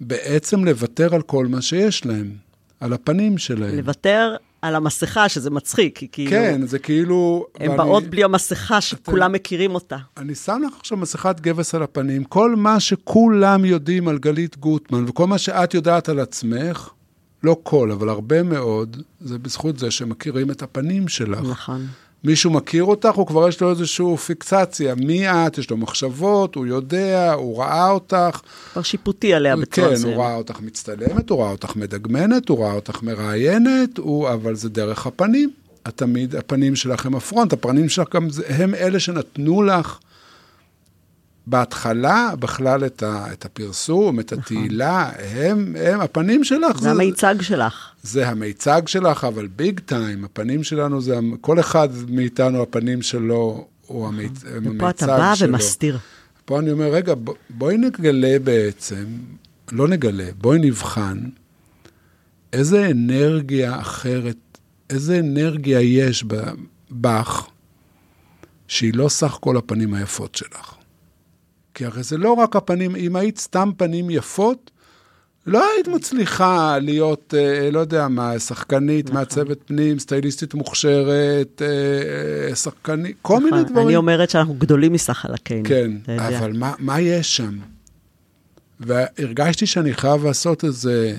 בעצם לוותר על כל מה שיש להם, על הפנים שלהם. לוותר על המסכה, שזה מצחיק, כי כאילו... כן, זה כאילו... הן ואני, באות בלי המסכה שכולם אתם, מכירים אותה. אני שם לך עכשיו מסכת גבס על הפנים. כל מה שכולם יודעים על גלית גוטמן, וכל מה שאת יודעת על עצמך, לא כל, אבל הרבה מאוד, זה בזכות זה שמכירים את הפנים שלך. נכון. מישהו מכיר אותך, הוא כבר יש לו איזושהי פיקסציה. מי את? יש לו מחשבות, הוא יודע, הוא ראה אותך. כבר שיפוטי עליה בצורה כן, הוא ראה אותך מצטלמת, הוא ראה אותך מדגמנת, הוא ראה אותך מראיינת, הוא, אבל זה דרך הפנים. תמיד הפנים שלך הם הפרונט, הפנים שלך גם הם אלה שנתנו לך בהתחלה בכלל את, ה, את הפרסום, את נכון. התהילה, הם, הם, הפנים שלך. זה, זה המיצג שלך. זה המיצג שלך, אבל ביג טיים, הפנים שלנו זה, כל אחד מאיתנו, הפנים שלו הוא המיצ, נכון. המיצג שלו. ופה אתה בא ומסתיר. פה אני אומר, רגע, בואי נגלה בעצם, לא נגלה, בואי נבחן איזה אנרגיה אחרת, איזה אנרגיה יש בך, שהיא לא סך כל הפנים היפות שלך. כי הרי זה לא רק הפנים, אם היית סתם פנים יפות, לא היית מצליחה להיות, אה, לא יודע מה, שחקנית, נכון. מעצבת פנים, סטייליסטית מוכשרת, אה, אה שחקנית, כל נכון. מיני דברים. אני אומרת שאנחנו גדולים מסך חלקינו. כן, אבל מה, מה יש שם? והרגשתי שאני חייב לעשות איזה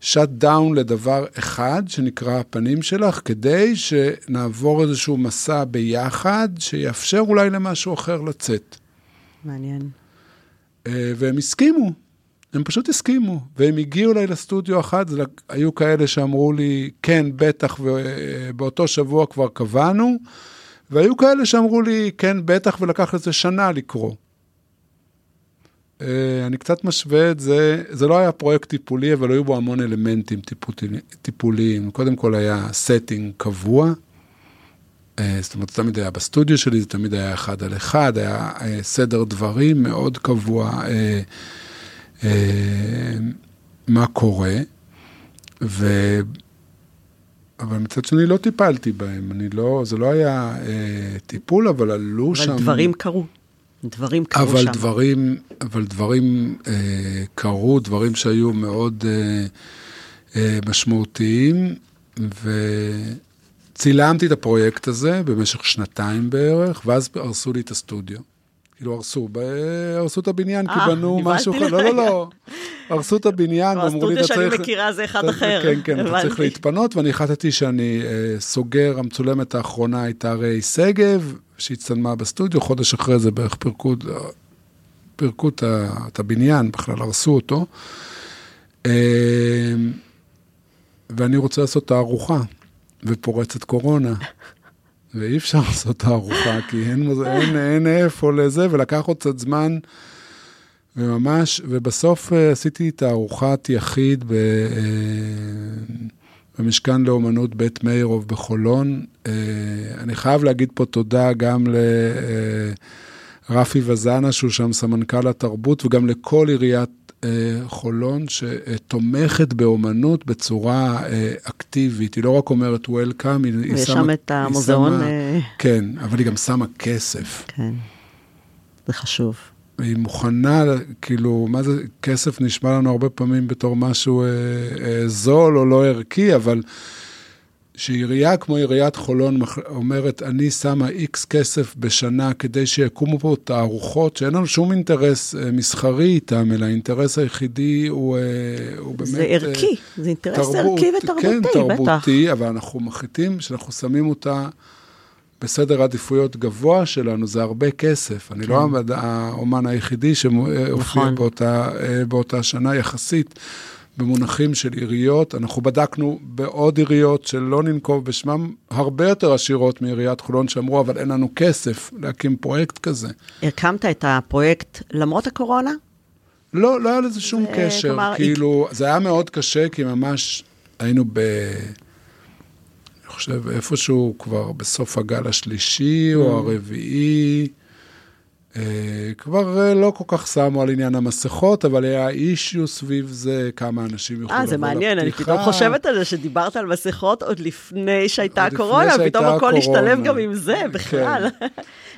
שאט דאון לדבר אחד, שנקרא הפנים שלך, כדי שנעבור איזשהו מסע ביחד, שיאפשר אולי למשהו אחר לצאת. מעניין. אה, והם הסכימו, הם פשוט הסכימו, והם הגיעו אליי לסטודיו אחת, היו כאלה שאמרו לי, כן, בטח, ובאותו שבוע כבר קבענו, והיו כאלה שאמרו לי, כן, בטח, ולקח לזה שנה לקרוא. אה, אני קצת משווה את זה, זה לא היה פרויקט טיפולי, אבל היו בו המון אלמנטים טיפוליים. קודם כל היה setting קבוע, אה, זאת אומרת, זה תמיד היה בסטודיו שלי, זה תמיד היה אחד על אחד, היה אה, סדר דברים מאוד קבוע, אה, מה קורה, ו... אבל מצד שני לא טיפלתי בהם, אני לא, זה לא היה אה, טיפול, אבל עלו אבל שם... אבל דברים קרו. דברים קרו אבל שם. דברים, אבל דברים אה, קרו, דברים שהיו מאוד אה, אה, משמעותיים, ו... צילמתי את הפרויקט הזה במשך שנתיים בערך, ואז הרסו לי את הסטודיו. כאילו הרסו, הרסו את הבניין, כי אה, בנו משהו לא, לא, לא, הרסו את הבניין, ואמרו לי, אתה צריך... הסטודיו שאני מכירה זה אחד אחר. כן, כן, אתה צריך להתפנות, ואני החלטתי שאני אה, סוגר, המצולמת האחרונה הייתה ריי שגב, שהצטלמה בסטודיו, חודש אחרי זה בערך פירקו, פירקו את הבניין, בכלל הרסו אותו. אה, ואני רוצה לעשות תערוכה. ופורצת קורונה. ואי אפשר לעשות תערוכה, כי אין, אין, אין איפה לזה, ולקח עוד קצת זמן, וממש, ובסוף אה, עשיתי תערוכת יחיד ב, אה, במשכן לאומנות בית מאירוב בחולון. אה, אני חייב להגיד פה תודה גם לרפי וזנה, שהוא שם סמנכ"ל התרבות, וגם לכל עיריית חולון שתומכת באומנות בצורה אה, אקטיבית. היא לא רק אומרת Welcome, היא, שמה... ויש שם את המוזיאון. שמה, אה, כן, אבל היא גם שמה כסף. כן, זה חשוב. היא מוכנה, כאילו, מה זה, כסף נשמע לנו הרבה פעמים בתור משהו אה, אה, זול או לא ערכי, אבל שעירייה כמו עיריית חולון אומרת, אני שמה איקס כסף בשנה כדי שיקומו פה תערוכות, שאין לנו שום אינטרס אה, מסחרי איתם, אלא האינטרס היחידי הוא, אה, הוא באמת... זה ערכי, אה, זה אינטרס תרבות, ערכי ותרבותי, כן, בטח. כן, תרבותי, אבל אנחנו מחליטים שאנחנו שמים אותה... בסדר עדיפויות גבוה שלנו, זה הרבה כסף. אני לא כן. האומן היחידי שמופיע נכון. באותה, באותה שנה יחסית. במונחים של עיריות. אנחנו בדקנו בעוד עיריות שלא ננקוב בשמם, הרבה יותר עשירות מעיריית חולון, שאמרו, אבל אין לנו כסף להקים פרויקט כזה. הקמת את הפרויקט למרות הקורונה? לא, לא היה לזה שום זה, קשר. כלומר, כאילו, היא... זה היה מאוד קשה, כי ממש היינו ב... אני חושב, איפשהו כבר בסוף הגל השלישי או mm. הרביעי. Uh, כבר uh, לא כל כך שמו על עניין המסכות, אבל היה אישיו סביב זה, כמה אנשים יוכלו לבוא לפתיחה. אה, זה מעניין, אני פתאום חושבת על זה שדיברת על מסכות עוד לפני שהייתה הקורונה, פתאום הכל השתלב גם עם זה כן. בכלל. כן.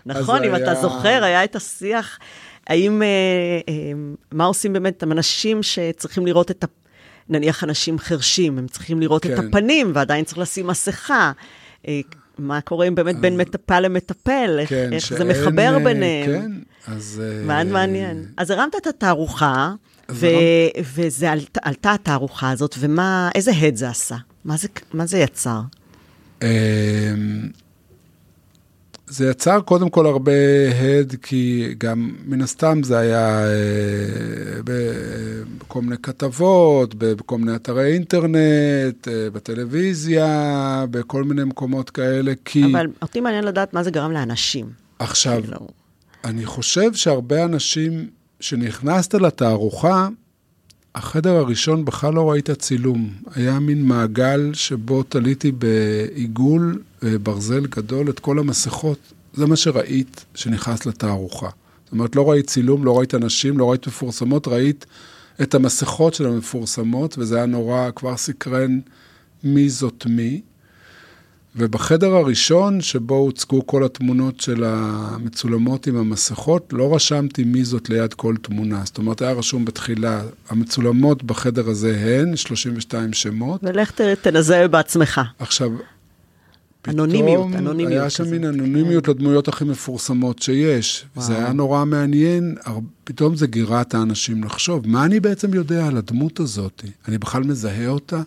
נכון, אם. אתה זוכר, היה את השיח, האם, uh, מה עושים באמת אנשים שצריכים לראות את. נניח אנשים חרשים, הם צריכים לראות כן. את הפנים, ועדיין צריך לשים מסכה. מה קורה אם באמת בין מטפל למטפל, כן, איך שאין, זה מחבר אה, ביניהם. כן, אז... מאוד uh, מעניין. אז הרמת את התערוכה, ו- הרמת... וזה עלת, עלתה התערוכה הזאת, ומה, איזה הד זה עשה? מה זה, מה זה יצר? זה יצר קודם כל הרבה הד, כי גם מן הסתם זה היה אה, בכל מיני כתבות, בכל מיני אתרי אינטרנט, אה, בטלוויזיה, בכל מיני מקומות כאלה, כי... אבל אותי מעניין לדעת מה זה גרם לאנשים. עכשיו, כאילו... אני חושב שהרבה אנשים, שנכנסת לתערוכה, החדר הראשון בכלל לא ראית צילום. היה מין מעגל שבו תליתי בעיגול אה, ברזל גדול את כל המסכות. זה מה שראית שנכנס לתערוכה. זאת אומרת, לא ראית צילום, לא ראית אנשים, לא ראית מפורסמות, ראית את המסכות של המפורסמות, וזה היה נורא, כבר סקרן מי זאת מי. ובחדר הראשון, שבו הוצגו כל התמונות של המצולמות עם המסכות, לא רשמתי מי זאת ליד כל תמונה. זאת אומרת, היה רשום בתחילה, המצולמות בחדר הזה הן 32 שמות. ולך תנזהה בעצמך. עכשיו, אנונימיות, אנונימיות. היה שם מין אנונימיות כן. לדמויות הכי מפורסמות שיש. וואו. זה היה נורא מעניין, פתאום זה גירה את האנשים לחשוב, מה אני בעצם יודע על הדמות הזאת? אני בכלל מזהה אותה?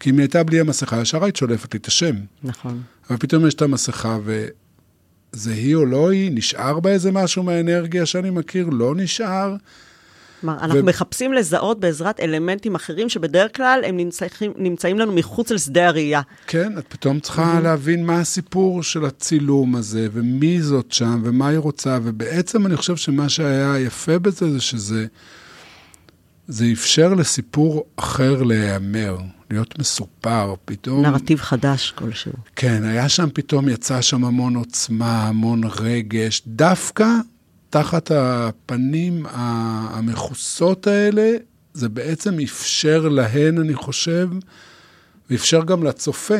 כי אם היא הייתה בלי המסכה, ישר היית שולפת לי את השם. נכון. אבל פתאום יש את המסכה, וזה היא או לא היא, נשאר בה איזה משהו מהאנרגיה שאני מכיר, לא נשאר. כלומר, אנחנו ו... מחפשים לזהות בעזרת אלמנטים אחרים, שבדרך כלל הם נמצאים, נמצאים לנו מחוץ לשדה הראייה. כן, את פתאום צריכה mm-hmm. להבין מה הסיפור של הצילום הזה, ומי זאת שם, ומה היא רוצה, ובעצם אני חושב שמה שהיה יפה בזה, זה שזה זה אפשר לסיפור אחר להיאמר. להיות מסופר, פתאום... נרטיב חדש כלשהו. כן, היה שם פתאום, יצא שם המון עוצמה, המון רגש, דווקא תחת הפנים המכוסות האלה, זה בעצם אפשר להן, אני חושב, ואפשר גם לצופה.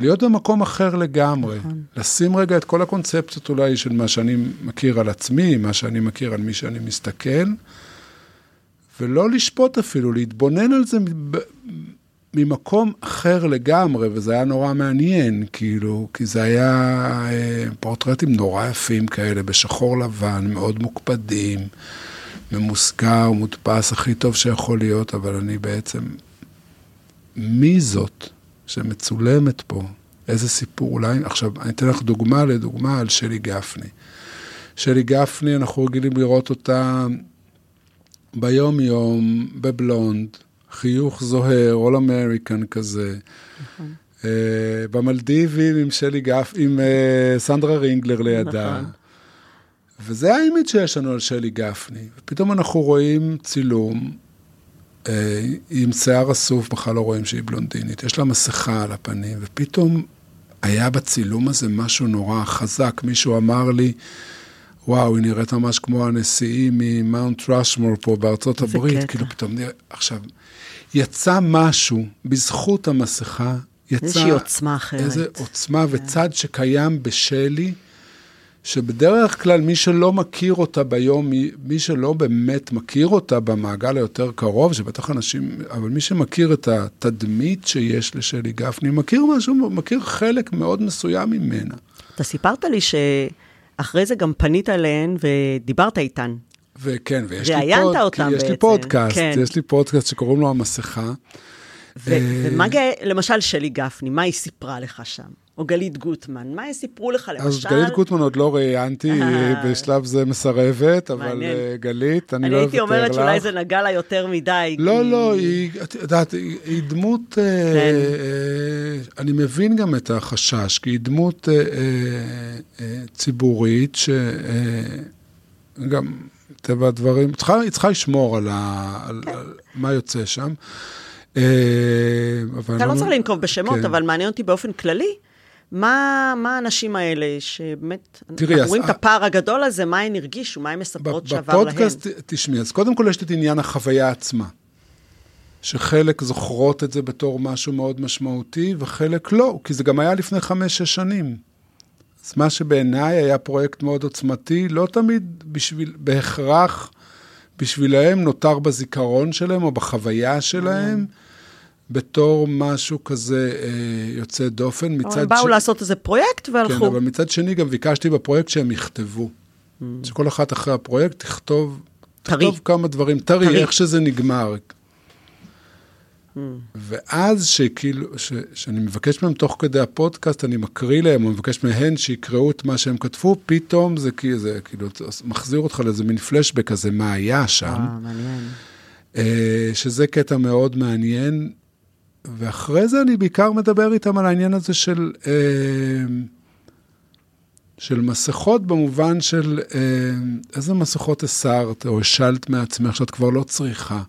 להיות במקום אחר לגמרי. נכון. לשים רגע את כל הקונספציות אולי של מה שאני מכיר על עצמי, מה שאני מכיר על מי שאני מסתכל, ולא לשפוט אפילו, להתבונן על זה ממקום אחר לגמרי, וזה היה נורא מעניין, כאילו, כי זה היה אה, פורטרטים נורא יפים כאלה, בשחור לבן, מאוד מוקפדים, ממוסגר, מודפס, הכי טוב שיכול להיות, אבל אני בעצם... מי זאת שמצולמת פה? איזה סיפור? אולי... עכשיו, אני אתן לך דוגמה לדוגמה על שלי גפני. שלי גפני, אנחנו רגילים לראות אותה ביום-יום, בבלונד, חיוך זוהר, אול אמריקן כזה. נכון. Uh, במלדיבים עם שלי גף, עם uh, סנדרה רינגלר לידה. נכון. וזה האימיג' שיש לנו על שלי גפני. ופתאום אנחנו רואים צילום uh, עם שיער אסוף, בכלל לא רואים שהיא בלונדינית. יש לה מסכה על הפנים, ופתאום היה בצילום הזה משהו נורא חזק. מישהו אמר לי, וואו, היא נראית ממש כמו הנשיאים ממאונט ראשמור פה בארצות הברית. קטע. כאילו פתאום נראה, עכשיו, יצא משהו בזכות המסכה, יצא... איזושהי עוצמה אחרת. איזו עוצמה כן. וצד שקיים בשלי, שבדרך כלל מי שלא מכיר אותה ביום, מי, שלא באמת מכיר אותה במעגל היותר קרוב, שבטח אנשים, אבל מי שמכיר את התדמית שיש לשלי גפני, מכיר משהו, מכיר חלק מאוד מסוים ממנה. אתה סיפרת לי שאחרי זה גם פנית אליהן ודיברת איתן. וכן, ויש לי, פוד, אותם יש לי פודקאסט, כן. יש לי פודקאסט שקוראים לו המסכה. ו- אה, ומה, למשל, שלי גפני, מה היא סיפרה לך שם? או גלית גוטמן, מה יסיפרו לך למשל? אז גלית גוטמן עוד לא ראיינתי, בשלב זה מסרבת, אבל אה, גלית, אני לא אוותר לך. אני הייתי אומרת שאולי זה נגע לה יותר מדי. לא, לא, היא, את יודעת, היא דמות, אה, כן. אני מבין גם את החשש, כי היא דמות ציבורית, שגם, טבע הדברים, היא צריכה לשמור על מה יוצא שם. אתה לא צריך לנקוב בשמות, כן. אבל מעניין אותי באופן כללי. מה, מה האנשים האלה, שבאמת, תראי, אנחנו רואים את הפער הגדול הזה, מה הן הרגישו, מה הן מספרות שעבר להן? בפודקאסט, תשמעי, אז קודם כל יש את עניין החוויה עצמה, שחלק זוכרות את זה בתור משהו מאוד משמעותי, וחלק לא, כי זה גם היה לפני חמש-שש שנים. אז מה שבעיניי היה פרויקט מאוד עוצמתי, לא תמיד בשביל, בהכרח בשבילהם נותר בזיכרון שלהם או בחוויה שלהם. בתור משהו כזה אה, יוצא דופן. מצד הם באו ש... לעשות איזה פרויקט והלכו. כן, אבל מצד שני גם ביקשתי בפרויקט שהם יכתבו. ממ. שכל אחת אחרי הפרויקט תכתוב, טרי. תכתוב כמה דברים, טרי, טרי. איך שזה נגמר. ממ. ואז שכאילו, ש, שאני מבקש מהם תוך כדי הפודקאסט, אני מקריא להם, או מבקש מהן שיקראו את מה שהם כתבו, פתאום זה, זה כאילו מחזיר אותך לאיזה מין פלשבק כזה, מה היה שם. אה, מעניין. אה, שזה קטע מאוד מעניין. ואחרי זה אני בעיקר מדבר איתם על העניין הזה של, אה, של מסכות במובן של אה, איזה מסכות הסרת או השלת מעצמך שאת כבר לא צריכה.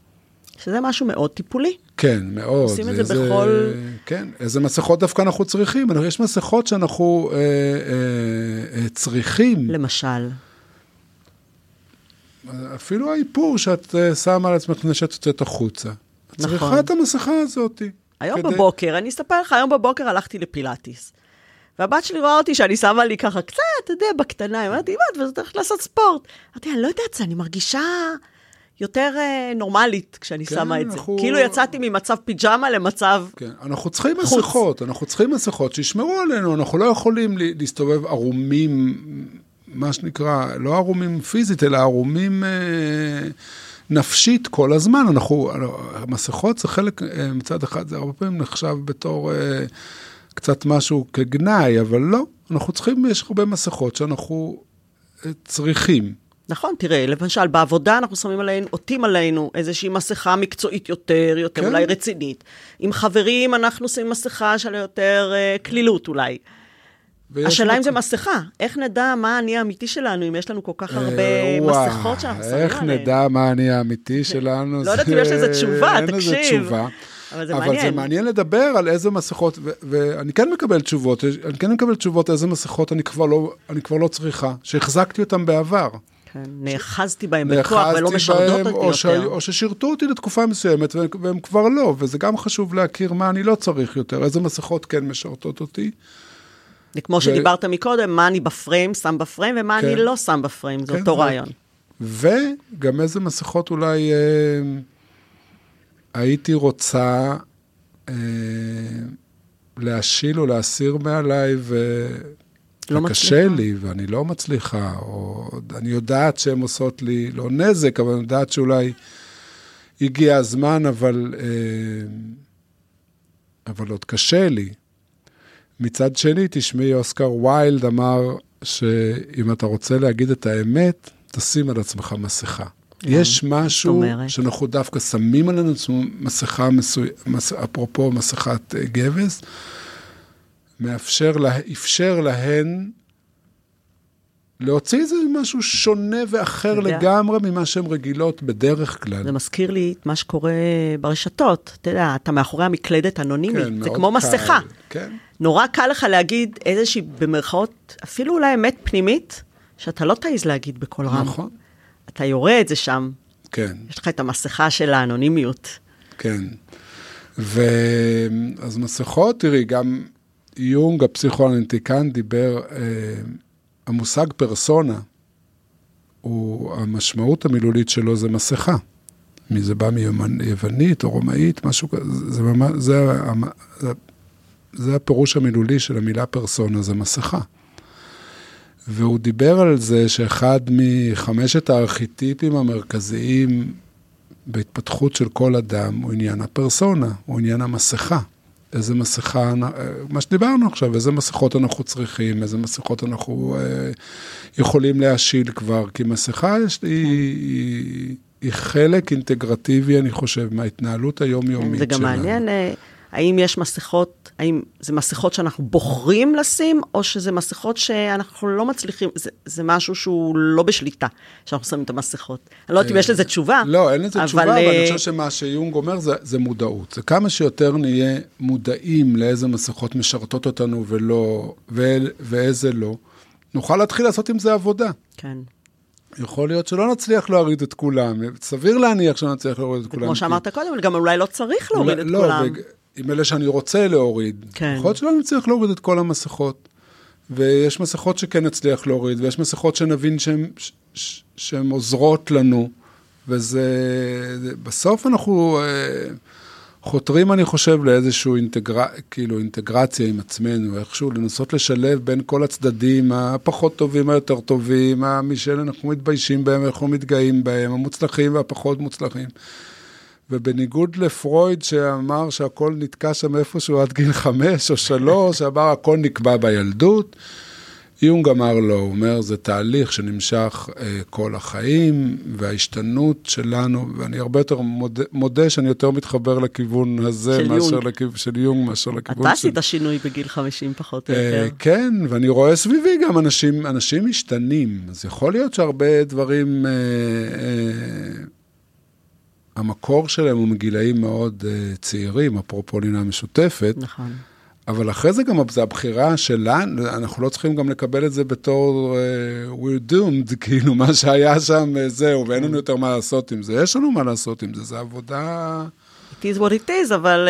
שזה משהו מאוד טיפולי. כן, מאוד. עושים את זה איזה, בכל... כן, איזה מסכות דווקא אנחנו צריכים. יש מסכות שאנחנו אה, אה, אה, צריכים. למשל? אפילו האיפור שאת אה, שמה על עצמך לפני שאת יוצאת החוצה. נכון. צריכה את המסכה הזאת. היום כדי... בבוקר, אני אספר לך, היום בבוקר הלכתי לפילאטיס. והבת שלי רואה אותי שאני שמה לי ככה קצת, אתה יודע, בקטנה, היא אומרת, אמא, את הולכת לעשות ספורט. אמרתי, אני לא יודעת, זה, אני מרגישה יותר אה, נורמלית כשאני כן, שמה את אנחנו... זה. כאילו יצאתי ממצב פיג'מה למצב כן, אנחנו צריכים חוץ. מסכות, אנחנו צריכים מסכות שישמרו עלינו, אנחנו לא יכולים להסתובב ערומים, מה שנקרא, לא ערומים פיזית, אלא ערומים... אה, נפשית כל הזמן. אנחנו, המסכות זה חלק, אה, מצד אחד זה הרבה פעמים נחשב בתור אה, קצת משהו כגנאי, אבל לא, אנחנו צריכים, יש הרבה מסכות שאנחנו אה, צריכים. נכון, תראה, למשל, בעבודה אנחנו שמים עלינו, עוטים עלינו איזושהי מסכה מקצועית יותר, יותר כן. אולי רצינית. עם חברים אנחנו שמים מסכה של יותר קלילות אולי. השאלה אם זה מסכה, איך נדע מה האני האמיתי שלנו, אם יש לנו כל כך אה, הרבה מסכות שאנחנו שמים עליהן? איך נדע מה האני האמיתי שלנו? לא יודעת אם יש לזה תשובה, תקשיב. אין לזה תשובה. אבל זה אבל מעניין. אבל זה מעניין לדבר על איזה מסכות, ואני כן מקבל תשובות, אני כן מקבל תשובות איזה מסכות אני כבר לא, אני כבר לא צריכה, שהחזקתי אותן בעבר. כן, נאחזתי בהם בכוח ולא משרתות אותי או יותר. או ששירתו אותי לתקופה מסוימת והם כבר לא, וזה גם חשוב להכיר מה אני לא צריך יותר, איזה מסכות כן משרתות אותי. וכמו ו... שדיברת מקודם, מה אני בפריים, שם בפריים, ומה כן. אני לא שם בפריים, זה כן, אותו ו... רעיון. וגם איזה מסכות אולי אה, הייתי רוצה אה, להשיל או להסיר מעליי, ו... לא וקשה לי, ואני לא מצליחה, או אני יודעת שהן עושות לי, לא נזק, אבל אני יודעת שאולי הגיע הזמן, אבל, אה, אבל עוד קשה לי. מצד שני, תשמעי, אוסקר ויילד אמר שאם אתה רוצה להגיד את האמת, תשים על עצמך מסכה. Yeah, יש משהו שאנחנו דווקא שמים עלינו מסכה מסוימת, מס... אפרופו מסכת גבס, מאפשר, לה... אפשר להן להוציא איזה משהו שונה ואחר לגמרי ממה שהן רגילות בדרך כלל. זה מזכיר לי את מה שקורה ברשתות. אתה יודע, אתה מאחורי המקלדת אנונימית, כן, זה כמו קל. מסכה. כן. נורא קל לך להגיד איזושהי, במרכאות, אפילו אולי אמת פנימית, שאתה לא תעז להגיד בקול רם. נכון. אתה יורה את זה שם. כן. יש לך את המסכה של האנונימיות. כן. ואז מסכות, תראי, גם יונג, הפסיכואנליטיקן, דיבר... אה, המושג פרסונה, הוא, המשמעות המילולית שלו זה מסכה. מי זה בא מיוונית או רומאית, משהו כזה, זה, ממש, זה, זה, זה הפירוש המילולי של המילה פרסונה, זה מסכה. והוא דיבר על זה שאחד מחמשת הארכיטיפים המרכזיים בהתפתחות של כל אדם הוא עניין הפרסונה, הוא עניין המסכה. איזה מסכה, מה שדיברנו עכשיו, איזה מסכות אנחנו צריכים, איזה מסכות אנחנו אה, יכולים להשיל כבר, כי מסכה יש, היא, היא, היא חלק אינטגרטיבי, אני חושב, מההתנהלות היומיומית שלנו. זה גם מעניין, אה, האם יש מסכות, האם זה מסכות שאנחנו בוחרים לשים, או שזה מסכות שאנחנו לא מצליחים, זה, זה משהו שהוא לא בשליטה, שאנחנו שמים את המסכות. אני לא יודעת אם יש לזה תשובה. לא, אין לזה תשובה, אבל אני אה, חושב שמה שיונג אומר זה, זה מודעות. זה כמה שיותר נהיה מודעים לאיזה מסכות משרתות אותנו ולא, ו, ואיזה לא, נוכל להתחיל לעשות עם זה עבודה. כן. יכול להיות שלא נצליח להוריד את כולם, סביר להניח שלא נצליח להוריד את כולם. כמו שאמרת כי... קודם, גם אולי לא צריך להוריד את לא, כולם. ו... עם אלה שאני רוצה להוריד. כן. יכול להיות שלא נצליח להוריד את כל המסכות. ויש מסכות שכן נצליח להוריד, ויש מסכות שנבין שהן עוזרות לנו, וזה... בסוף אנחנו אה, חותרים, אני חושב, לאיזושהי אינטגר... כאילו אינטגרציה עם עצמנו, איכשהו לנסות לשלב בין כל הצדדים הפחות טובים, היותר טובים, מי שאנחנו מתביישים בהם, אנחנו מתגאים בהם, המוצלחים והפחות מוצלחים. ובניגוד לפרויד שאמר שהכל נתקע שם איפשהו עד גיל חמש או שלוש, אמר הכל נקבע בילדות, יונג אמר לא, הוא אומר, זה תהליך שנמשך אה, כל החיים, וההשתנות שלנו, ואני הרבה יותר מודה, מודה שאני יותר מתחבר לכיוון הזה של מאשר יונג. לכיוון של יונג, מאשר לכיוון אתה של... אתה עשית שינוי בגיל 50 פחות או אה, יותר. כן, ואני רואה סביבי גם אנשים, אנשים משתנים, אז יכול להיות שהרבה דברים... אה, אה, המקור שלהם הוא מגילאים מאוד uh, צעירים, אפרופו לינה משותפת. נכון. אבל אחרי זה גם, זה הבחירה שלנו, אנחנו לא צריכים גם לקבל את זה בתור uh, we're doomed, כאילו מה שהיה שם, uh, זהו, ואין לנו יותר מה לעשות עם זה. יש לנו מה לעשות עם זה, זה עבודה... It is what it is, אבל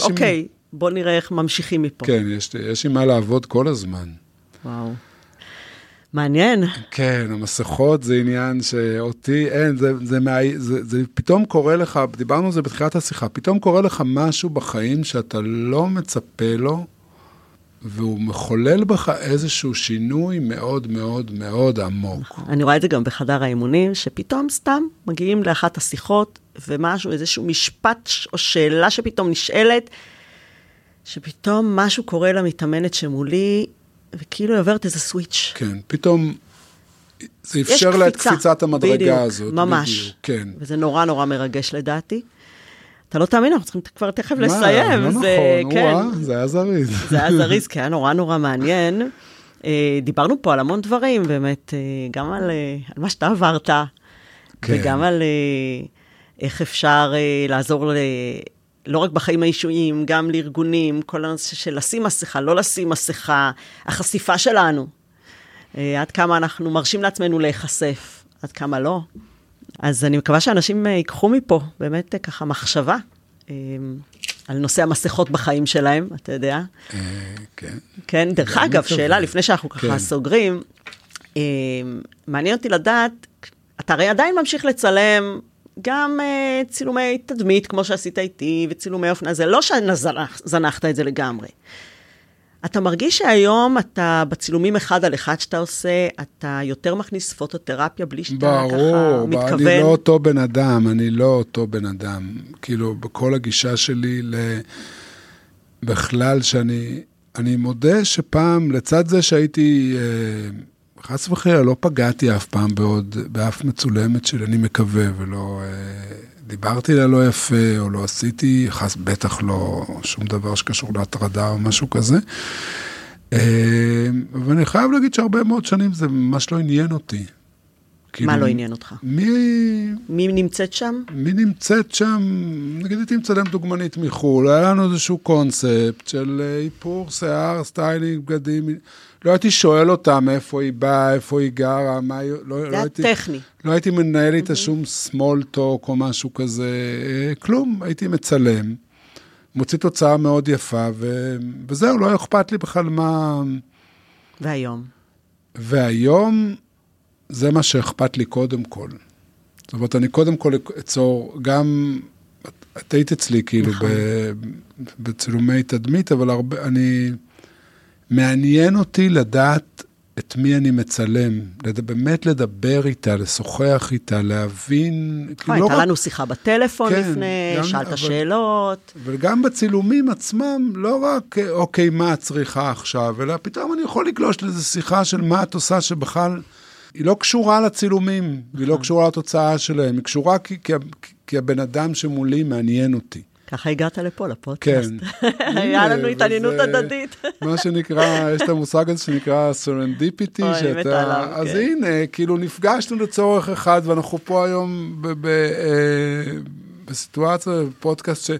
uh, אוקיי, עם... בוא נראה איך ממשיכים מפה. כן, יש, יש עם מה לעבוד כל הזמן. וואו. מעניין. כן, המסכות זה עניין שאותי אין, זה, זה, מה, זה, זה פתאום קורה לך, דיברנו על זה בתחילת השיחה, פתאום קורה לך משהו בחיים שאתה לא מצפה לו, והוא מחולל בך איזשהו שינוי מאוד מאוד מאוד עמוק. נכון. אני רואה את זה גם בחדר האימונים, שפתאום סתם מגיעים לאחת השיחות, ומשהו, איזשהו משפט או שאלה שפתאום נשאלת, שפתאום משהו קורה למתאמנת שמולי, וכאילו היא עוברת איזה סוויץ'. כן, פתאום זה אפשר לה את קפיצת המדרגה בדיוק, הזאת. ממש. בדיוק, כן. וזה נורא נורא מרגש לדעתי. אתה לא תאמין, אנחנו צריכים כבר תכף מה, לסיים. לא זה, נכון, כן. וואה, זה היה זריז. זה היה זריז, כי היה נורא נורא מעניין. אה, דיברנו פה על המון דברים, באמת, אה, גם על, אה, על מה שאתה עברת, כן. וגם על איך אפשר לעזור לא רק בחיים האישיים, גם לארגונים, כל הנושא של לשים מסכה, לא לשים מסכה, החשיפה שלנו, אה, עד כמה אנחנו מרשים לעצמנו להיחשף, עד כמה לא. אז אני מקווה שאנשים אה, ייקחו מפה באמת אה, ככה מחשבה על נושא המסכות בחיים שלהם, אתה יודע. כן. כן, דרך אגב, שאלה לפני שאנחנו ככה כן. סוגרים, מעניין אותי לדעת, אתה הרי עדיין ממשיך לצלם גם uh, צילומי תדמית, כמו שעשית איתי, וצילומי אופנה, זה לא שזנחת את זה לגמרי. אתה מרגיש שהיום אתה בצילומים אחד על אחד שאתה עושה, אתה יותר מכניס פוטותרפיה בלי שאתה ברור, ככה מתכוון? ברור, אני לא אותו בן אדם, אני לא אותו בן אדם. כאילו, בכל הגישה שלי ל... בכלל, שאני אני מודה שפעם, לצד זה שהייתי... אה, חס וחלילה, לא פגעתי אף פעם בעוד, באף מצולמת שלי, אני מקווה, ולא אה, דיברתי לה לא יפה, או לא עשיתי, חס, בטח לא שום דבר שקשור להטרדה או משהו כזה. אה, ואני חייב להגיד שהרבה מאוד שנים זה ממש לא עניין אותי. כאילו, מה לא עניין אותך? מי... מי נמצאת שם? מי נמצאת שם, נגיד הייתי מצלם דוגמנית מחו"ל, היה לנו איזשהו קונספט של אה, איפור שיער, סטיילינג, בגדים. לא הייתי שואל אותה מאיפה היא באה, איפה היא גרה, מה היא... לא, זה לא היה טכני. לא הייתי מנהל איתה אהמ. שום small talk או משהו כזה, כלום, הייתי מצלם, מוציא תוצאה מאוד יפה, ו... וזהו, לא אכפת לי בכלל מה... והיום? והיום זה מה שאכפת לי קודם כל. זאת אומרת, אני קודם כל אצור גם, את היית אצלי כאילו נכון. ב, בצילומי תדמית, אבל הרבה, אני, מעניין אותי לדעת את מי אני מצלם, לד, באמת לדבר איתה, לשוחח איתה, להבין, נכון, הייתה רק- לנו שיחה בטלפון כן, לפני, גם- שאלת אבל- שאלות. וגם בצילומים עצמם, לא רק, אה, אוקיי, מה את צריכה עכשיו, אלא פתאום אני יכול לגלוש לאיזו שיחה של מה את עושה שבכלל, היא לא קשורה לצילומים, והיא לא קשורה לתוצאה שלהם, היא קשורה כי, כי, כי הבן אדם שמולי מעניין אותי. ככה הגעת לפה, לפודקאסט. כן. היה לנו התעניינות הדדית. מה שנקרא, יש את המושג הזה שנקרא serendipity, עליו, אז כן. הנה, כאילו נפגשנו לצורך אחד, ואנחנו פה היום אה, בסיטואציה, בפודקאסט ש...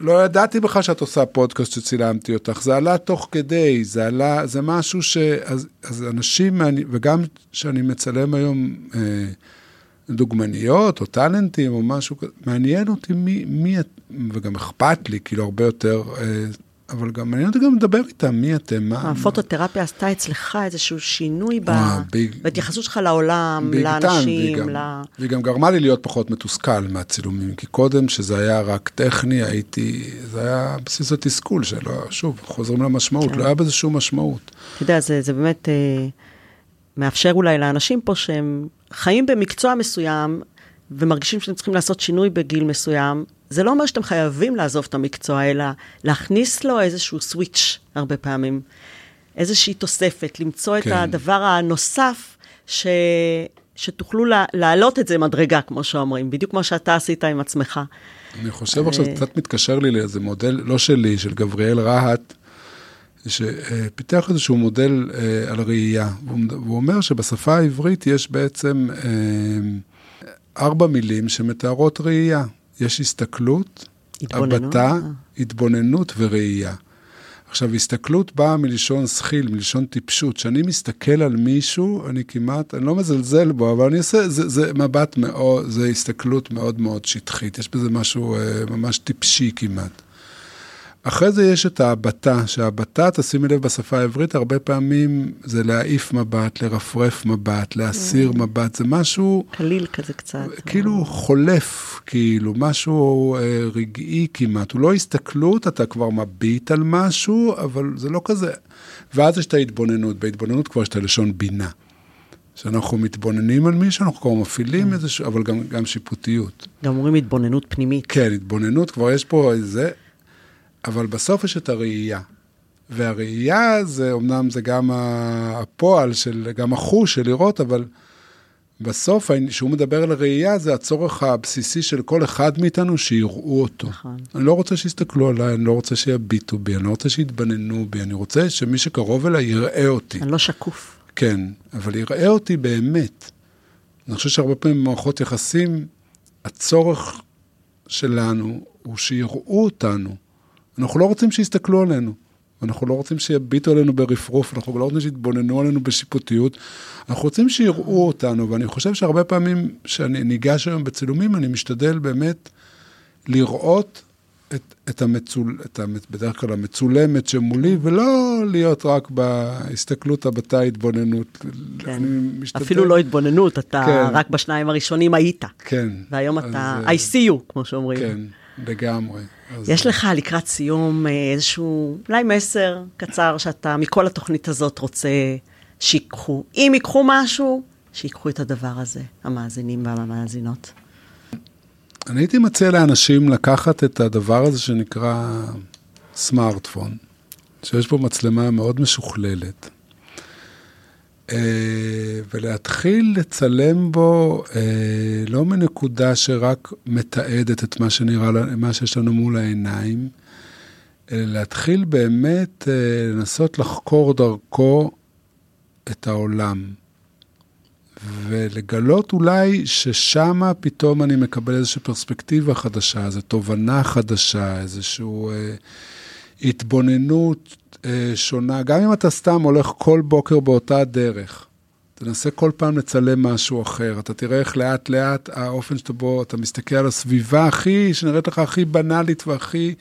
לא ידעתי בכלל שאת עושה פודקאסט שצילמתי אותך, זה עלה תוך כדי, זה עלה, זה משהו ש... אז, אז אנשים, וגם כשאני מצלם היום אה, דוגמניות או טאלנטים או משהו כזה, מעניין אותי מי, מי את, וגם אכפת לי, כאילו, הרבה יותר, אה, אבל גם מעניין אותי גם לדבר איתם, מי אתם, מה... הפוטותרפיה עשתה אצלך איזשהו שינוי ב- ביג- בהתייחסות שלך לעולם, טיים, לאנשים, ל... והיא גם גרמה לי להיות פחות מתוסכל מהצילומים, כי קודם, שזה היה רק טכני, הייתי, זה היה בסיס התסכול שלו, שוב, חוזרים למשמעות, כן. לא היה בזה שום משמעות. אתה יודע, זה, זה באמת אה, מאפשר אולי לאנשים פה שהם חיים במקצוע מסוים ומרגישים שהם צריכים לעשות שינוי בגיל מסוים. זה לא אומר שאתם חייבים לעזוב את המקצוע, אלא להכניס לו איזשהו סוויץ' הרבה פעמים. איזושהי תוספת, למצוא כן. את הדבר הנוסף ש... שתוכלו לה... להעלות את זה מדרגה, כמו שאומרים, בדיוק כמו שאתה עשית עם עצמך. אני חושב עכשיו, קצת מתקשר לי לאיזה מודל, לא שלי, של גבריאל רהט, שפיתח איזשהו מודל אה, על ראייה. והוא אומר שבשפה העברית יש בעצם אה, ארבע מילים שמתארות ראייה. יש הסתכלות, התבוננות, הבטה, אה. התבוננות וראייה. עכשיו, הסתכלות באה מלשון שכיל, מלשון טיפשות. כשאני מסתכל על מישהו, אני כמעט, אני לא מזלזל בו, אבל אני עושה, זה, זה מבט מאוד, זה הסתכלות מאוד מאוד שטחית. יש בזה משהו אה, ממש טיפשי כמעט. אחרי זה יש את ההבטה, שההבטה, תשימי לב בשפה העברית, הרבה פעמים זה להעיף מבט, לרפרף מבט, להסיר מבט, זה משהו... קליל כזה קצת. כאילו חולף, כאילו, משהו אה, רגעי כמעט. הוא לא הסתכלות, אתה כבר מביט על משהו, אבל זה לא כזה. ואז יש את ההתבוננות, בהתבוננות כבר יש את הלשון בינה. שאנחנו מתבוננים על מישהו, אנחנו כבר מפעילים איזשהו, אבל גם, גם שיפוטיות. גם אומרים התבוננות פנימית. כן, התבוננות, כבר יש פה איזה, אבל בסוף יש את הראייה. והראייה זה, אמנם זה גם הפועל של, גם החוש של לראות, אבל בסוף, כשהוא מדבר על הראייה, זה הצורך הבסיסי של כל אחד מאיתנו שיראו אותו. נכון. אני לא רוצה שיסתכלו עליי, אני לא רוצה שיביטו בי, אני לא רוצה שיתבננו בי, אני רוצה שמי שקרוב אליי יראה אותי. אני לא שקוף. כן, אבל יראה אותי באמת. אני חושב שהרבה פעמים במערכות יחסים, הצורך שלנו הוא שיראו אותנו. אנחנו לא רוצים שיסתכלו עלינו. אנחנו לא רוצים שיביטו עלינו ברפרוף, אנחנו לא רוצים שיתבוננו עלינו בשיפוטיות. אנחנו רוצים שיראו אותנו, ואני חושב שהרבה פעמים כשאני ניגש היום בצילומים, אני משתדל באמת לראות את, את המצול... את המצ... בדרך כלל המצולמת שמולי, ולא להיות רק בהסתכלות הבתה התבוננות. כן. משתדל... אפילו לא התבוננות, אתה כן. רק בשניים הראשונים היית. כן. והיום אז, אתה, I see you, כמו שאומרים. כן, לגמרי. אז- יש לך לקראת סיום אה, איזשהו, אולי מסר קצר שאתה מכל התוכנית הזאת רוצה שיקחו. אם ייקחו משהו, שיקחו את הדבר הזה, המאזינים והמאזינות. אני הייתי מציע לאנשים לקחת את הדבר הזה שנקרא סמארטפון, שיש בו מצלמה מאוד משוכללת, ולהתחיל לצלם בו אה, לא מנקודה שרק מתעדת את מה שנראה, מה שיש לנו מול העיניים, אלא להתחיל באמת אה, לנסות לחקור דרכו את העולם. ולגלות אולי ששמה פתאום אני מקבל איזושהי פרספקטיבה חדשה, איזו תובנה חדשה, איזושהי אה, התבוננות אה, שונה. גם אם אתה סתם הולך כל בוקר באותה דרך, תנסה כל פעם לצלם משהו אחר. אתה תראה איך לאט לאט האופן שבו אתה מסתכל על הסביבה הכי, שנראית לך הכי בנאלית והכי,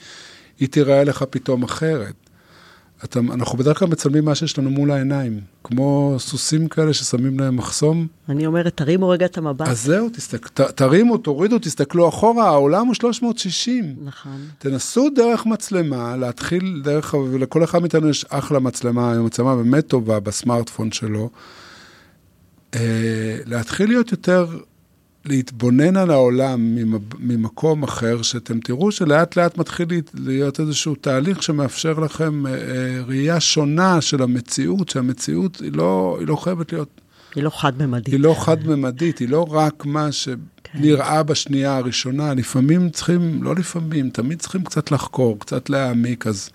היא תיראה לך פתאום אחרת. אתה, אנחנו בדרך כלל מצלמים מה שיש לנו מול העיניים, כמו סוסים כאלה ששמים להם מחסום. אני אומרת, תרימו רגע את המבט. אז זהו, תסתכל, ת, תרימו, תורידו, תסתכלו אחורה, העולם הוא 360. נכון. תנסו דרך מצלמה, להתחיל דרך, ולכל אחד מאיתנו יש אחלה מצלמה, היום מצלמה באמת טובה בסמארטפון שלו. אה, להתחיל להיות יותר, להתבונן על העולם ממקום אחר, שאתם תראו שלאט לאט מתחיל להיות איזשהו תהליך שמאפשר לכם אה, אה, ראייה שונה של המציאות, שהמציאות היא לא, היא לא חייבת להיות... היא לא חד-ממדית. היא לא חד-ממדית, היא לא רק מה שנראה כן. בשנייה הראשונה. לפעמים צריכים, לא לפעמים, תמיד צריכים קצת לחקור, קצת להעמיק, אז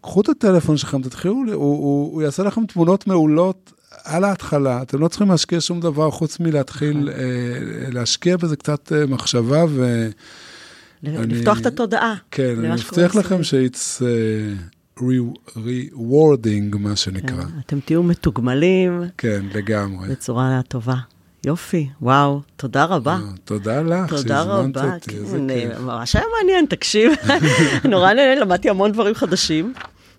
קחו את הטלפון שלכם, תתחילו, הוא, הוא, הוא יעשה לכם תמונות מעולות על ההתחלה, אתם לא צריכים להשקיע שום דבר חוץ מלהתחיל נכון. אה, להשקיע בזה קצת אה, מחשבה ו... לפתוח את התודעה. כן, אני מבטיח לכם ש-it's uh, rewarding, מה שנקרא. כן, אתם תהיו מתוגמלים. כן, לגמרי. בצורה טובה. יופי, וואו, תודה רבה. תודה לך שהזמנת אותי, איזה כן, כיף. ממש היה מעניין, תקשיב. נורא נהנה, למדתי המון דברים חדשים.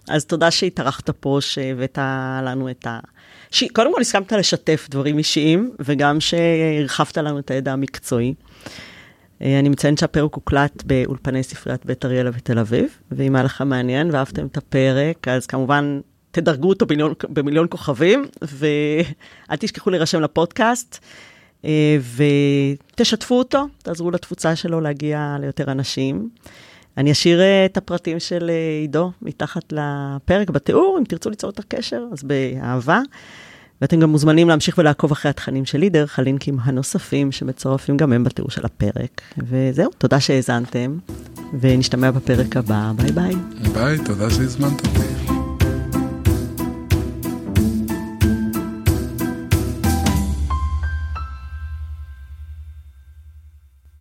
אז תודה שהתארחת פה, שהבאת לנו את ה... ש... קודם כל הסכמת לשתף דברים אישיים, וגם שהרחבת לנו את הידע המקצועי. אה, אני מציינת שהפרק הוקלט באולפני ספריית בית אריאלה בתל אביב, ואם היה לך מעניין ואהבתם את הפרק, אז כמובן תדרגו אותו במיליון, במיליון כוכבים, ואל תשכחו להירשם לפודקאסט, אה, ותשתפו אותו, תעזרו לתפוצה שלו להגיע ליותר אנשים. אני אשאיר אה, את הפרטים של אה, עידו מתחת לפרק בתיאור, אם תרצו ליצור את הקשר, אז באהבה. ואתם גם מוזמנים להמשיך ולעקוב אחרי התכנים שלי דרך הלינקים הנוספים שמצורפים גם הם בתיאור של הפרק. וזהו, תודה שהאזנתם, ונשתמע בפרק הבא, ביי ביי. ביי, תודה שהזמנת אותי.